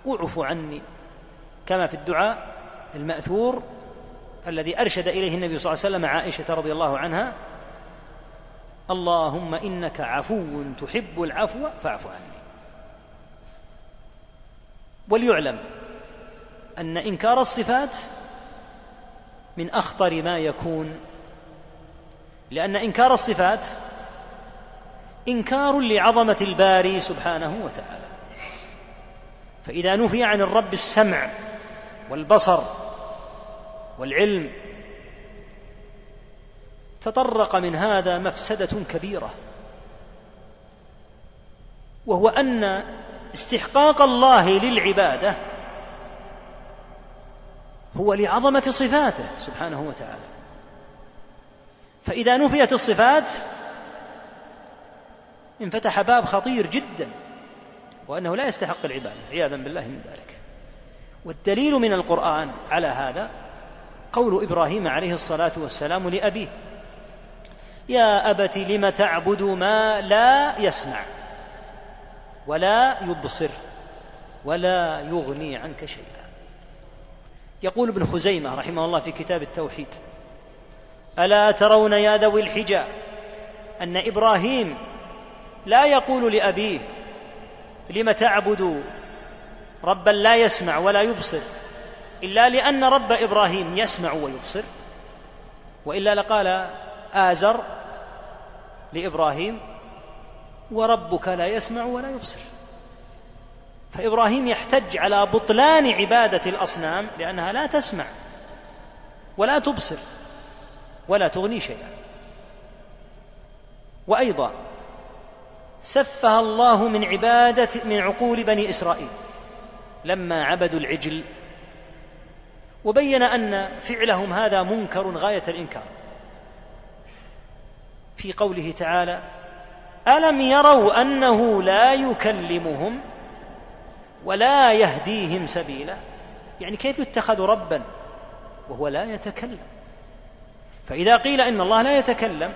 اعف عني. كما في الدعاء المأثور الذي أرشد إليه النبي صلى الله عليه وسلم عائشة رضي الله عنها اللهم إنك عفو تحب العفو فاعف عني. وليعلم أن إنكار الصفات من أخطر ما يكون لأن إنكار الصفات إنكار لعظمة الباري سبحانه وتعالى. فإذا نفي عن الرب السمع والبصر والعلم تطرق من هذا مفسدة كبيرة. وهو أن استحقاق الله للعبادة هو لعظمة صفاته سبحانه وتعالى. فإذا نفيت الصفات انفتح باب خطير جدا وأنه لا يستحق العبادة عياذا بالله من ذلك. والدليل من القرآن على هذا قول إبراهيم عليه الصلاة والسلام لأبيه. يا أبت لم تعبد ما لا يسمع ولا يبصر ولا يغني عنك شيئا. يقول ابن خزيمة رحمه الله في كتاب التوحيد ألا ترون يا ذوي الحجى أن إبراهيم لا يقول لأبيه لم تعبد ربا لا يسمع ولا يبصر إلا لأن رب إبراهيم يسمع ويبصر؟ وإلا لقال آزر لإبراهيم وربك لا يسمع ولا يبصر. فإبراهيم يحتج على بطلان عبادة الأصنام لأنها لا تسمع ولا تبصر ولا تغني شيئا. وأيضا سفه الله من عبادة من عقول بني إسرائيل لما عبدوا العجل وبين أن فعلهم هذا منكر غاية الإنكار. في قوله تعالى الم يروا انه لا يكلمهم ولا يهديهم سبيلا? يعني كيف يتخذ ربا وهو لا يتكلم؟ فإذا قيل إن الله لا يتكلم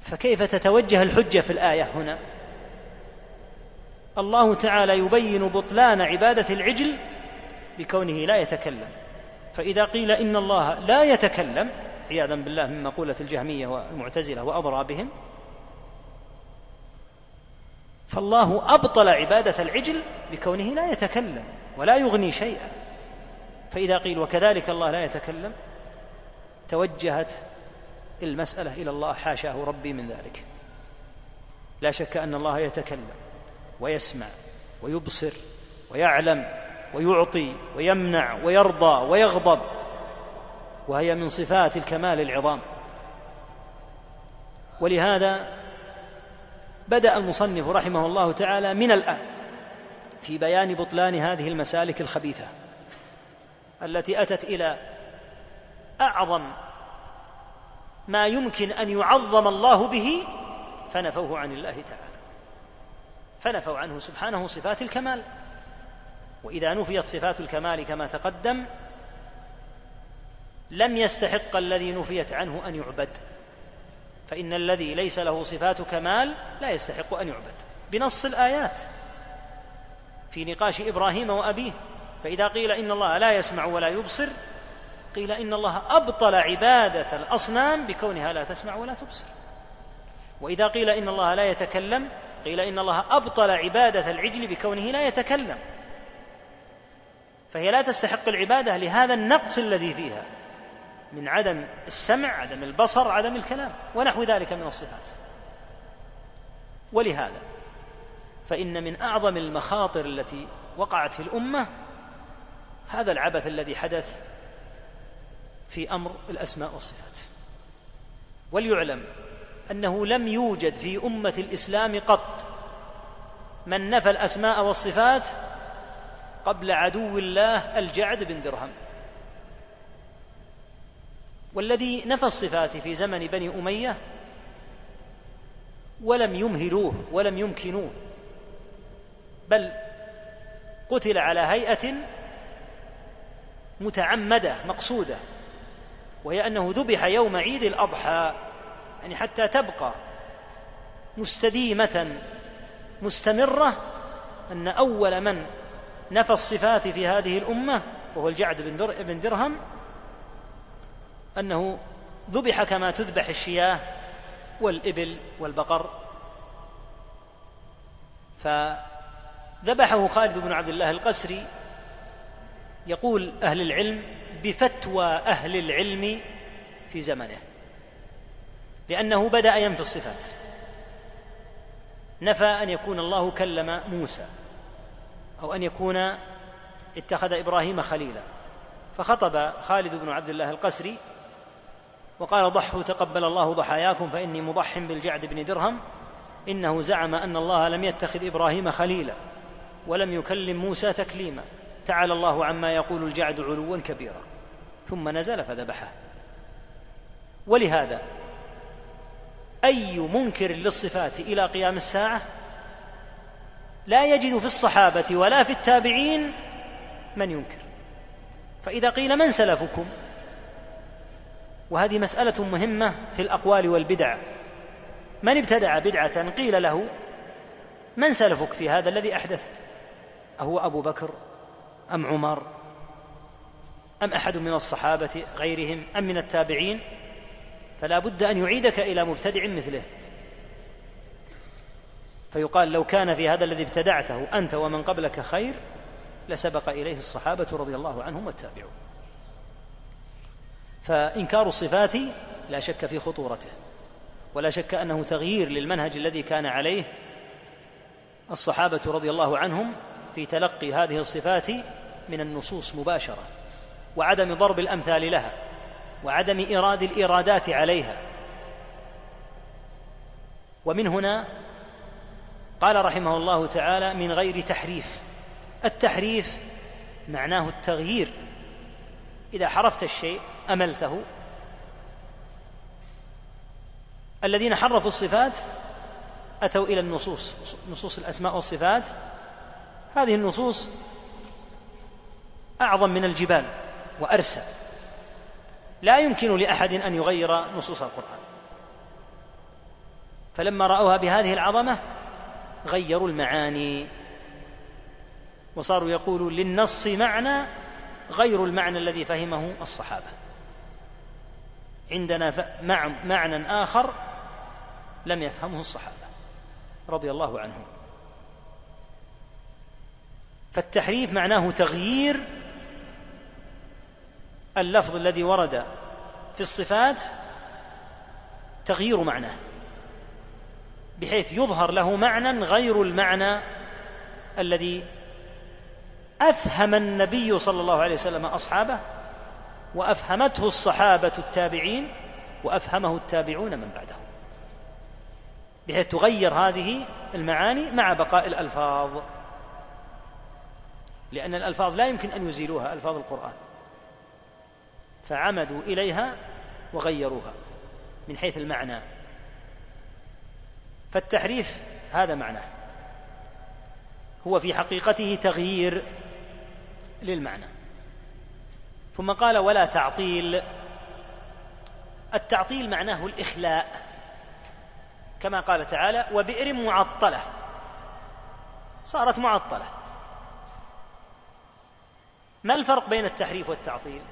فكيف تتوجه الحجة في الآية هنا؟ الله تعالى يبين بطلان عبادة العجل بكونه لا يتكلم. فإذا قيل إن الله لا يتكلم عياذا بالله من مقولة الجهمية والمعتزلة واضرابهم فالله أبطل عبادة العجل بكونه لا يتكلم ولا يغني شيئا. فإذا قيل وكذلك الله لا يتكلم توجهت المسألة إلى الله حاشاه ربي من ذلك. لا شك أن الله يتكلم ويسمع ويبصر ويعلم ويعطي ويمنع ويرضى ويغضب. وهي من صفات الكمال العظام. ولهذا بدأ المصنف رحمه الله تعالى من الآن في بيان بطلان هذه المسالك الخبيثة التي أتت إلى أعظم ما يمكن أن يعظم الله به فنفوه عن الله تعالى. فنفوا عنه سبحانه صفات الكمال. وإذا نفيت صفات الكمال كما تقدم لم يستحق الذي نفيت عنه أن يعبد. فإن الذي ليس له صفات كمال لا يستحق أن يعبد. بنص الآيات. في نقاش إبراهيم وأبيه. فإذا قيل إن الله لا يسمع ولا يبصر قيل إن الله أبطل عبادة الأصنام بكونها لا تسمع ولا تبصر. وإذا قيل إن الله لا يتكلم قيل إن الله أبطل عبادة العجل بكونه لا يتكلم. فهي لا تستحق العبادة لهذا النقص الذي فيها. من عدم السمع عدم البصر عدم الكلام ونحو ذلك من الصفات. ولهذا فإن من أعظم المخاطر التي وقعت في الأمة هذا العبث الذي حدث في أمر الأسماء والصفات. وليعلم أنه لم يوجد في أمة الإسلام قط من نفى الأسماء والصفات قبل عدو الله الجعد بن درهم. والذي نفى الصفات في زمن بني أمية ولم يمهلوه ولم يمكنوه. بل قتل على هيئة متعمدة مقصودة وهي أنه ذبح يوم عيد الأضحى يعني حتى تبقى مستديمة مستمرة أن أول من نفى الصفات في هذه الأمة وهو الجعد بن درهم أنه ذبح كما تذبح الشياه والإبل والبقر. فذبحه خالد بن عبد الله القسري يقول أهل العلم بفتوى أهل العلم في زمنه لأنه بدأ ينفي الصفات. نفى أن يكون الله كلم موسى أو أن يكون اتخذ إبراهيم خليلا. فخطب خالد بن عبد الله القسري وقال ضحوا تقبل الله ضحاياكم فإني مضح بالجعد بن درهم إنه زعم أن الله لم يتخذ إبراهيم خليلا ولم يكلم موسى تكليما تعالى الله عما يقول الجعد علوا كبيرا ثم نزل فذبحه ولهذا أي منكر للصفات إلى قيام الساعة لا يجد في الصحابة ولا في التابعين من ينكر فإذا قيل من سلفكم وهذه مسألة مهمة في الأقوال والبدع. من ابتدع بدعة قيل له من سلفك في هذا الذي أحدثت؟ أهو أبو بكر أم عمر أم أحد من الصحابة غيرهم أم من التابعين؟ فلا بد أن يعيدك إلى مبتدع مثله. فيقال لو كان في هذا الذي ابتدعته أنت ومن قبلك خير لسبق إليه الصحابة رضي الله عنهم والتابعون. فإنكار الصفات لا شك في خطورته ولا شك أنه تغيير للمنهج الذي كان عليه الصحابة رضي الله عنهم في تلقي هذه الصفات من النصوص مباشرة وعدم ضرب الأمثال لها وعدم ايراد الايرادات عليها. ومن هنا قال رحمه الله تعالى من غير تحريف التحريف معناه التغيير. إذا حرفت الشيء أملته. الذين حرفوا الصفات أتوا إلى النصوص نصوص الأسماء والصفات. هذه النصوص أعظم من الجبال وأرسى. لا يمكن لأحد أن يغير نصوص القرآن. فلما رأوها بهذه العظمة غيروا المعاني. وصاروا يقولوا للنص معنى غير المعنى الذي فهمه الصحابة. عندنا معنى آخر لم يفهمه الصحابة رضي الله عنهم. فالتحريف معناه تغيير اللفظ الذي ورد في الصفات تغيير معناه بحيث يظهر له معنى غير المعنى الذي أفهم النبي صلى الله عليه وسلم أصحابه وأفهمته الصحابة التابعين وأفهمه التابعون من بعدهم بحيث تغير هذه المعاني مع بقاء الألفاظ. لأن الألفاظ لا يمكن أن يزيلوها ألفاظ القرآن. فعمدوا إليها وغيروها من حيث المعنى. فالتحريف هذا معناه. هو في حقيقته تغيير للمعنى. ثم قال ولا تعطيل. التعطيل معناه الإخلاء كما قال تعالى وبئر معطلة. صارت معطلة. ما الفرق بين التحريف والتعطيل؟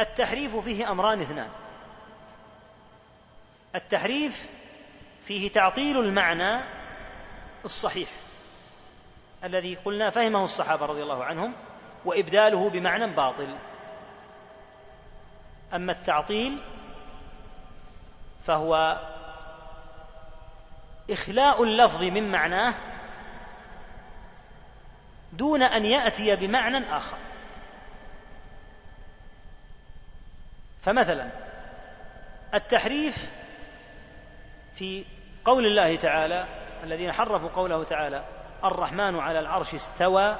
التحريف فيه أمران اثنان. التحريف فيه تعطيل المعنى الصحيح الذي قلنا فهمه الصحابة رضي الله عنهم وإبداله بمعنى باطل. أما التعطيل فهو إخلاء اللفظ من معناه دون أن يأتي بمعنى آخر. فمثلا التحريف في قول الله تعالى الذين حرفوا قوله تعالى الرحمن على العرش استوى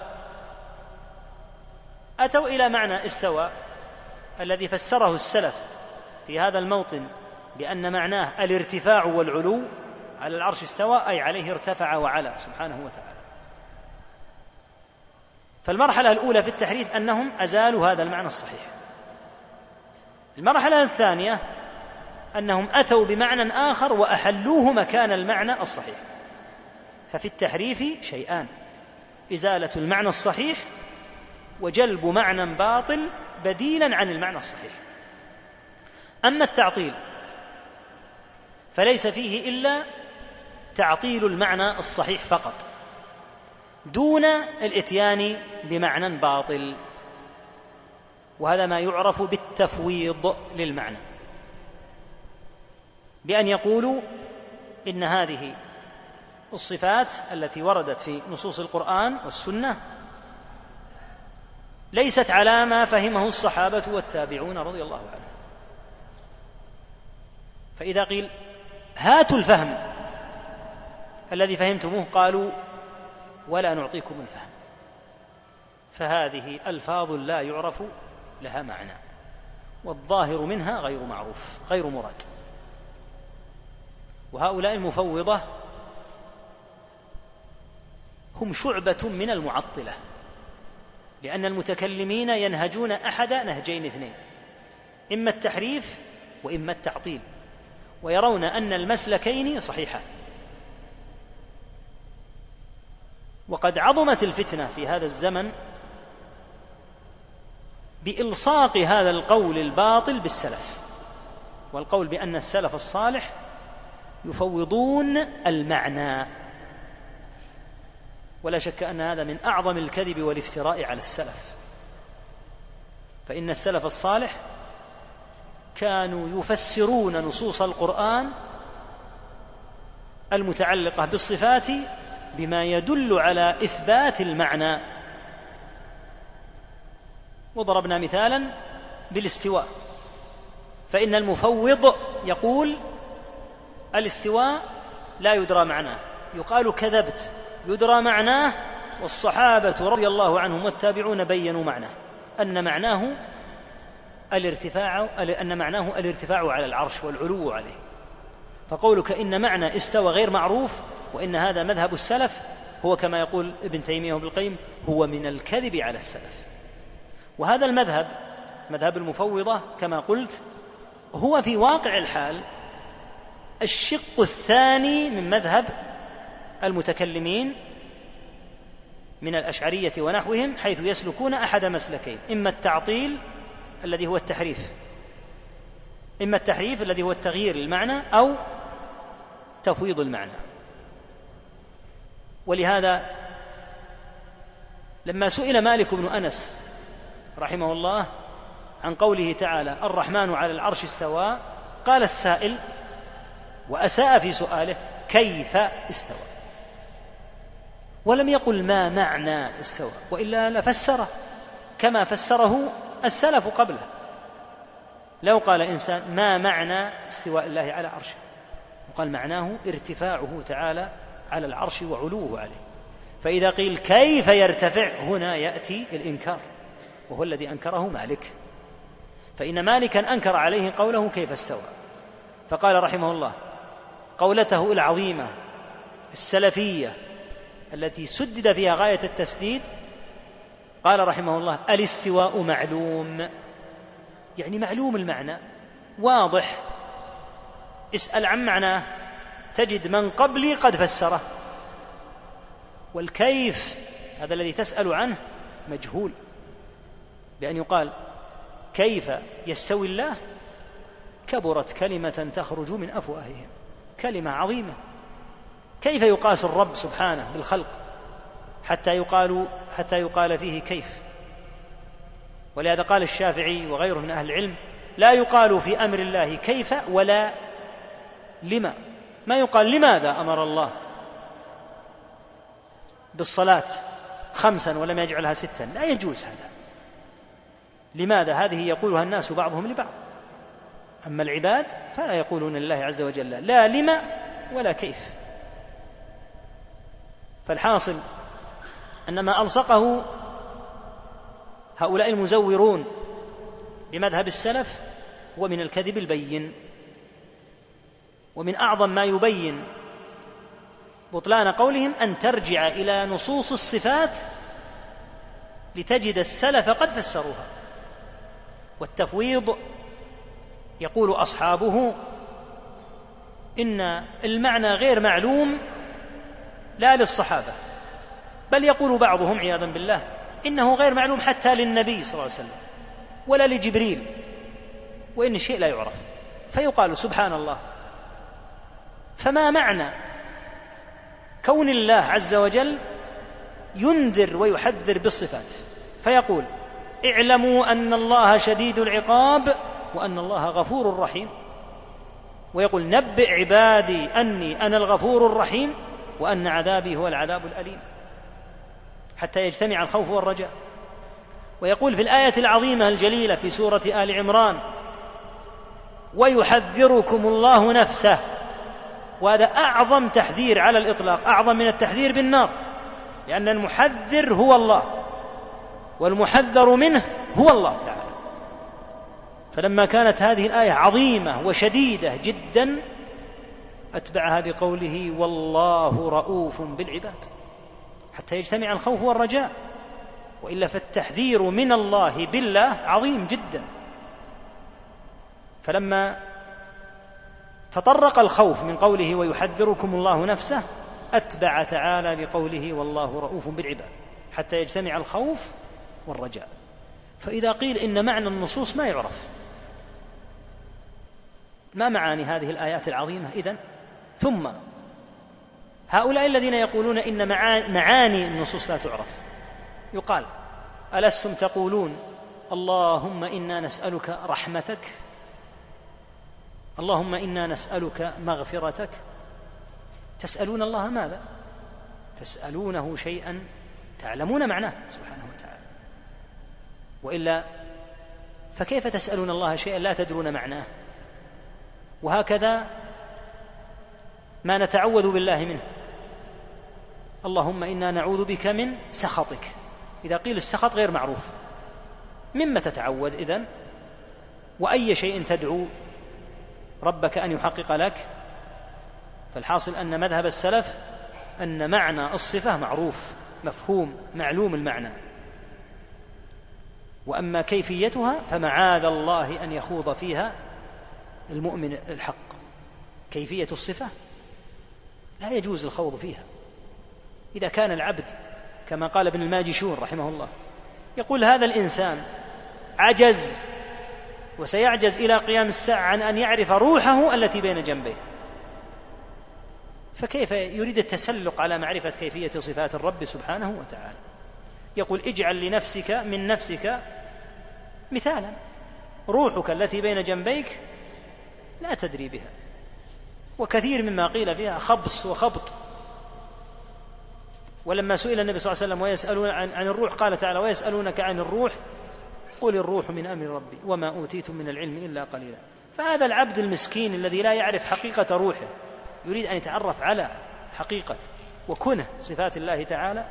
أتوا إلى معنى استوى الذي فسره السلف في هذا الموطن بأن معناه الارتفاع والعلو على العرش استوى أي عليه ارتفع وعلى سبحانه وتعالى. فالمرحلة الأولى في التحريف أنهم أزالوا هذا المعنى الصحيح. المرحلة الثانية أنهم أتوا بمعنى آخر وأحلوه مكان المعنى الصحيح. ففي التحريف شيئان إزالة المعنى الصحيح وجلب معنى باطل بديلا عن المعنى الصحيح. أما التعطيل فليس فيه إلا تعطيل المعنى الصحيح فقط دون الإتيان بمعنى باطل وهذا ما يعرف بالتفويض للمعنى. بأن يقولوا إن هذه الصفات التي وردت في نصوص القرآن والسنة ليست على ما فهمه الصحابة والتابعون رضي الله عنهم. فإذا قيل هاتوا الفهم الذي فهمتموه قالوا ولا نعطيكم الفهم. فهذه ألفاظ لا يعرف لها معنى والظاهر منها غير معروف غير مراد. وهؤلاء المفوضة هم شعبة من المعطلة. لأن المتكلمين ينهجون أحد نهجين اثنين إما التحريف وإما التعطيل ويرون أن المسلكين صحيحان وقد عظمت الفتنة في هذا الزمن بإلصاق هذا القول الباطل بالسلف والقول بأن السلف الصالح يفوضون المعنى. ولا شك أن هذا من أعظم الكذب والافتراء على السلف. فإن السلف الصالح كانوا يفسرون نصوص القرآن المتعلقة بالصفات بما يدل على إثبات المعنى. وضربنا مثالا بالاستواء. فإن المفوض يقول الاستواء لا يدرى معناه. يقال كذبت. يدرى معناه والصحابة رضي الله عنهم والتابعون بينوا معناه أن معناه الارتفاع أن معناه الارتفاع على العرش والعلو عليه. فقولك إن معنى استوى غير معروف وإن هذا مذهب السلف هو كما يقول ابن تيمية وابن القيم هو من الكذب على السلف. وهذا المذهب مذهب المفوضة كما قلت هو في واقع الحال الشق الثاني من مذهب المتكلمين من الأشعرية ونحوهم حيث يسلكون أحد مسلكين إما التعطيل الذي هو التحريف إما التحريف الذي هو التغيير المعنى أو تفويض المعنى. ولهذا لما سئل مالك بن أنس رحمه الله عن قوله تعالى الرحمن على العرش استوى قال السائل وأساء في سؤاله كيف استوى؟ ولم يقل ما معنى استوى وإلا لفسره كما فسره السلف قبله. لو قال إنسان ما معنى استواء الله على عرشه؟ وقال معناه ارتفاعه تعالى على العرش وعلوه عليه. فإذا قيل كيف يرتفع هنا يأتي الإنكار. وهو الذي أنكره مالك. فإن مالكا أنكر عليه قوله كيف استوى. فقال رحمه الله قولته العظيمة السلفية التي سدد فيها غاية التسديد قال رحمه الله الاستواء معلوم. يعني معلوم المعنى واضح. اسأل عن معناه تجد من قبلي قد فسره. والكيف هذا الذي تسأل عنه مجهول. بأن يقال كيف يستوي الله؟ كبرت كلمة تخرج من أفواههم كلمة عظيمة. كيف يقاس الرب سبحانه بالخلق حتى يقال حتى يقال فيه كيف؟ ولهذا قال الشافعي وغيره من أهل العلم لا يقال في أمر الله كيف ولا لما. ما يقال لماذا أمر الله بالصلاة خمسا ولم يجعلها ستا؟ لا يجوز هذا. لماذا؟ هذه يقولها الناس بعضهم لبعض. أما العباد فلا يقولون لله عز وجل لا لما ولا كيف. فالحاصل أن ما ألصقه هؤلاء المزورون بمذهب السلف هو من الكذب البين ومن أعظم ما يبين بطلان قولهم أن ترجع إلى نصوص الصفات لتجد السلف قد فسروها. والتفويض يقول أصحابه إن المعنى غير معلوم لا للصحابة بل يقول بعضهم عياذا بالله إنه غير معلوم حتى للنبي صلى الله عليه وسلم ولا لجبريل وإن الشيء لا يعرف فيقال سبحان الله. فما معنى كون الله عز وجل ينذر ويحذر بالصفات؟ فيقول اعلموا أن الله شديد العقاب وأن الله غفور رحيم. ويقول نبئ عبادي أني أنا الغفور الرحيم. وأن عذابي هو العذاب الأليم. حتى يجتمع الخوف والرجاء. ويقول في الآية العظيمة الجليلة في سورة آل عمران ويحذركم الله نفسه. وهذا أعظم تحذير على الإطلاق أعظم من التحذير بالنار. لأن المحذر هو الله والمحذر منه هو الله تعالى. فلما كانت هذه الآية عظيمة وشديدة جدا اتبعها بقوله والله رؤوف بالعباد. حتى يجتمع الخوف والرجاء. وإلا فالتحذير من الله بالله عظيم جدا. فلما تطرق الخوف من قوله ويحذركم الله نفسه أتبع تعالى بقوله والله رؤوف بالعباد. حتى يجتمع الخوف والرجاء. فإذا قيل إن معنى النصوص ما يعرف. ما معاني هذه الآيات العظيمة؟ إذن ثم هؤلاء الذين يقولون إن معاني النصوص لا تعرف. يقال ألستم تقولون اللهم إنا نسألك رحمتك؟ اللهم إنا نسألك مغفرتك؟ تسألون الله ماذا؟ تسألونه شيئا تعلمون معناه سبحانه وتعالى. وإلا فكيف تسألون الله شيئا لا تدرون معناه؟ وهكذا ما نتعوذ بالله منه. اللهم إنا نعوذ بك من سخطك. إذا قيل السخط غير معروف. مما تتعوذ إذن؟ وأي شيء تدعو ربك أن يحقق لك. فالحاصل أن مذهب السلف أن معنى الصفة معروف مفهوم معلوم المعنى. وأما كيفيتها فمعاذ الله أن يخوض فيها المؤمن الحق. كيفية الصفة؟ لا يجوز الخوض فيها. إذا كان العبد كما قال ابن الماجشون رحمه الله يقول هذا الإنسان عجز وسيعجز إلى قيام الساعة عن أن يعرف روحه التي بين جنبيه. فكيف يريد التسلق على معرفة كيفية صفات الرب سبحانه وتعالى؟ يقول اجعل لنفسك من نفسك مثالا. روحك التي بين جنبيك لا تدري بها. وكثير مما قيل فيها خبص وخبط. ولما سئل النبي صلى الله عليه وسلم ويسألون عن, عن الروح قال تعالى ويسألونك عن الروح قل الروح من أمر ربي وما أوتيتم من العلم إلا قليلا. فهذا العبد المسكين الذي لا يعرف حقيقة روحه يريد أن يتعرف على حقيقة وكنه صفات الله تعالى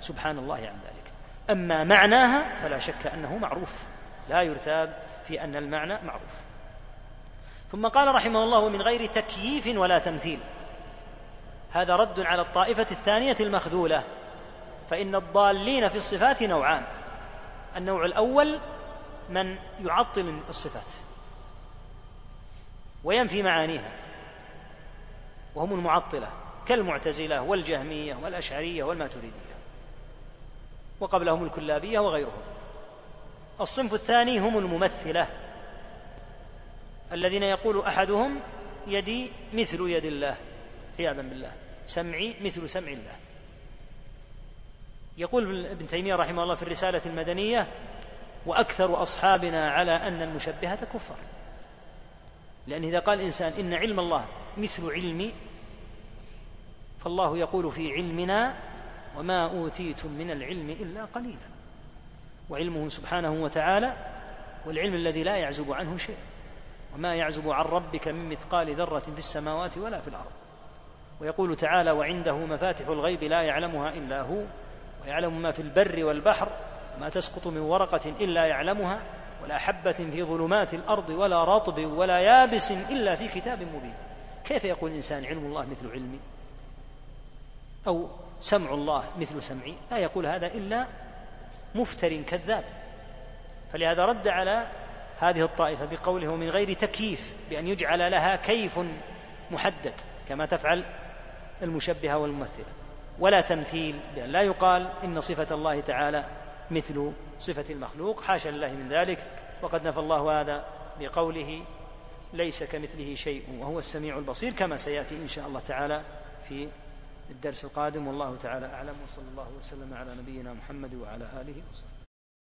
سبحان الله عن ذلك. أما معناها فلا شك أنه معروف لا يرتاب في أن المعنى معروف. ثم قال رحمه الله من غير تكييف ولا تمثيل. هذا رد على الطائفة الثانية المخذولة. فإن الضالين في الصفات نوعان. النوع الأول من يعطل الصفات. وينفي معانيها. وهم المعطلة. كالمعتزلة والجهمية والأشعرية والماتريدية. وقبلهم الكلابية وغيرهم. الصنف الثاني هم الممثلة. الذين يقول أحدهم يدي مثل يد الله عياذا بالله سمعي مثل سمع الله. يقول ابن تيمية رحمه الله في الرسالة المدنية وأكثر أصحابنا على أن المشبهة كفر. لأن إذا قال الانسان إن علم الله مثل علمي فالله يقول في علمنا وما أوتيتم من العلم إلا قليلا. وعلمه سبحانه وتعالى والعلم الذي لا يعزب عنه شيء. وما يعزب عن ربك من مثقال ذرة في السماوات ولا في الأرض. ويقول تعالى وعنده مفاتح الغيب لا يعلمها إلا هو ويعلم ما في البر والبحر ما تسقط من ورقة إلا يعلمها ولا حبة في ظلمات الأرض ولا رطب ولا يابس إلا في كتاب مبين. كيف يقول الانسان علم الله مثل علمي؟ أو سمع الله مثل سمعي؟ لا يقول هذا إلا مفتر كذاب. فلهذا رد على هذه الطائفة بقوله ومن غير تكييف بأن يجعل لها كيف محدد كما تفعل المشبهة والممثلة. ولا تمثيل بان لا يقال إن صفة الله تعالى مثل صفة المخلوق. حاشا لله من ذلك. وقد نفى الله هذا بقوله ليس كمثله شيء وهو السميع البصير كما سيأتي إن شاء الله تعالى في الدرس القادم. والله تعالى أعلم. وصلى الله وسلم على نبينا محمد وعلى آله وصحبه.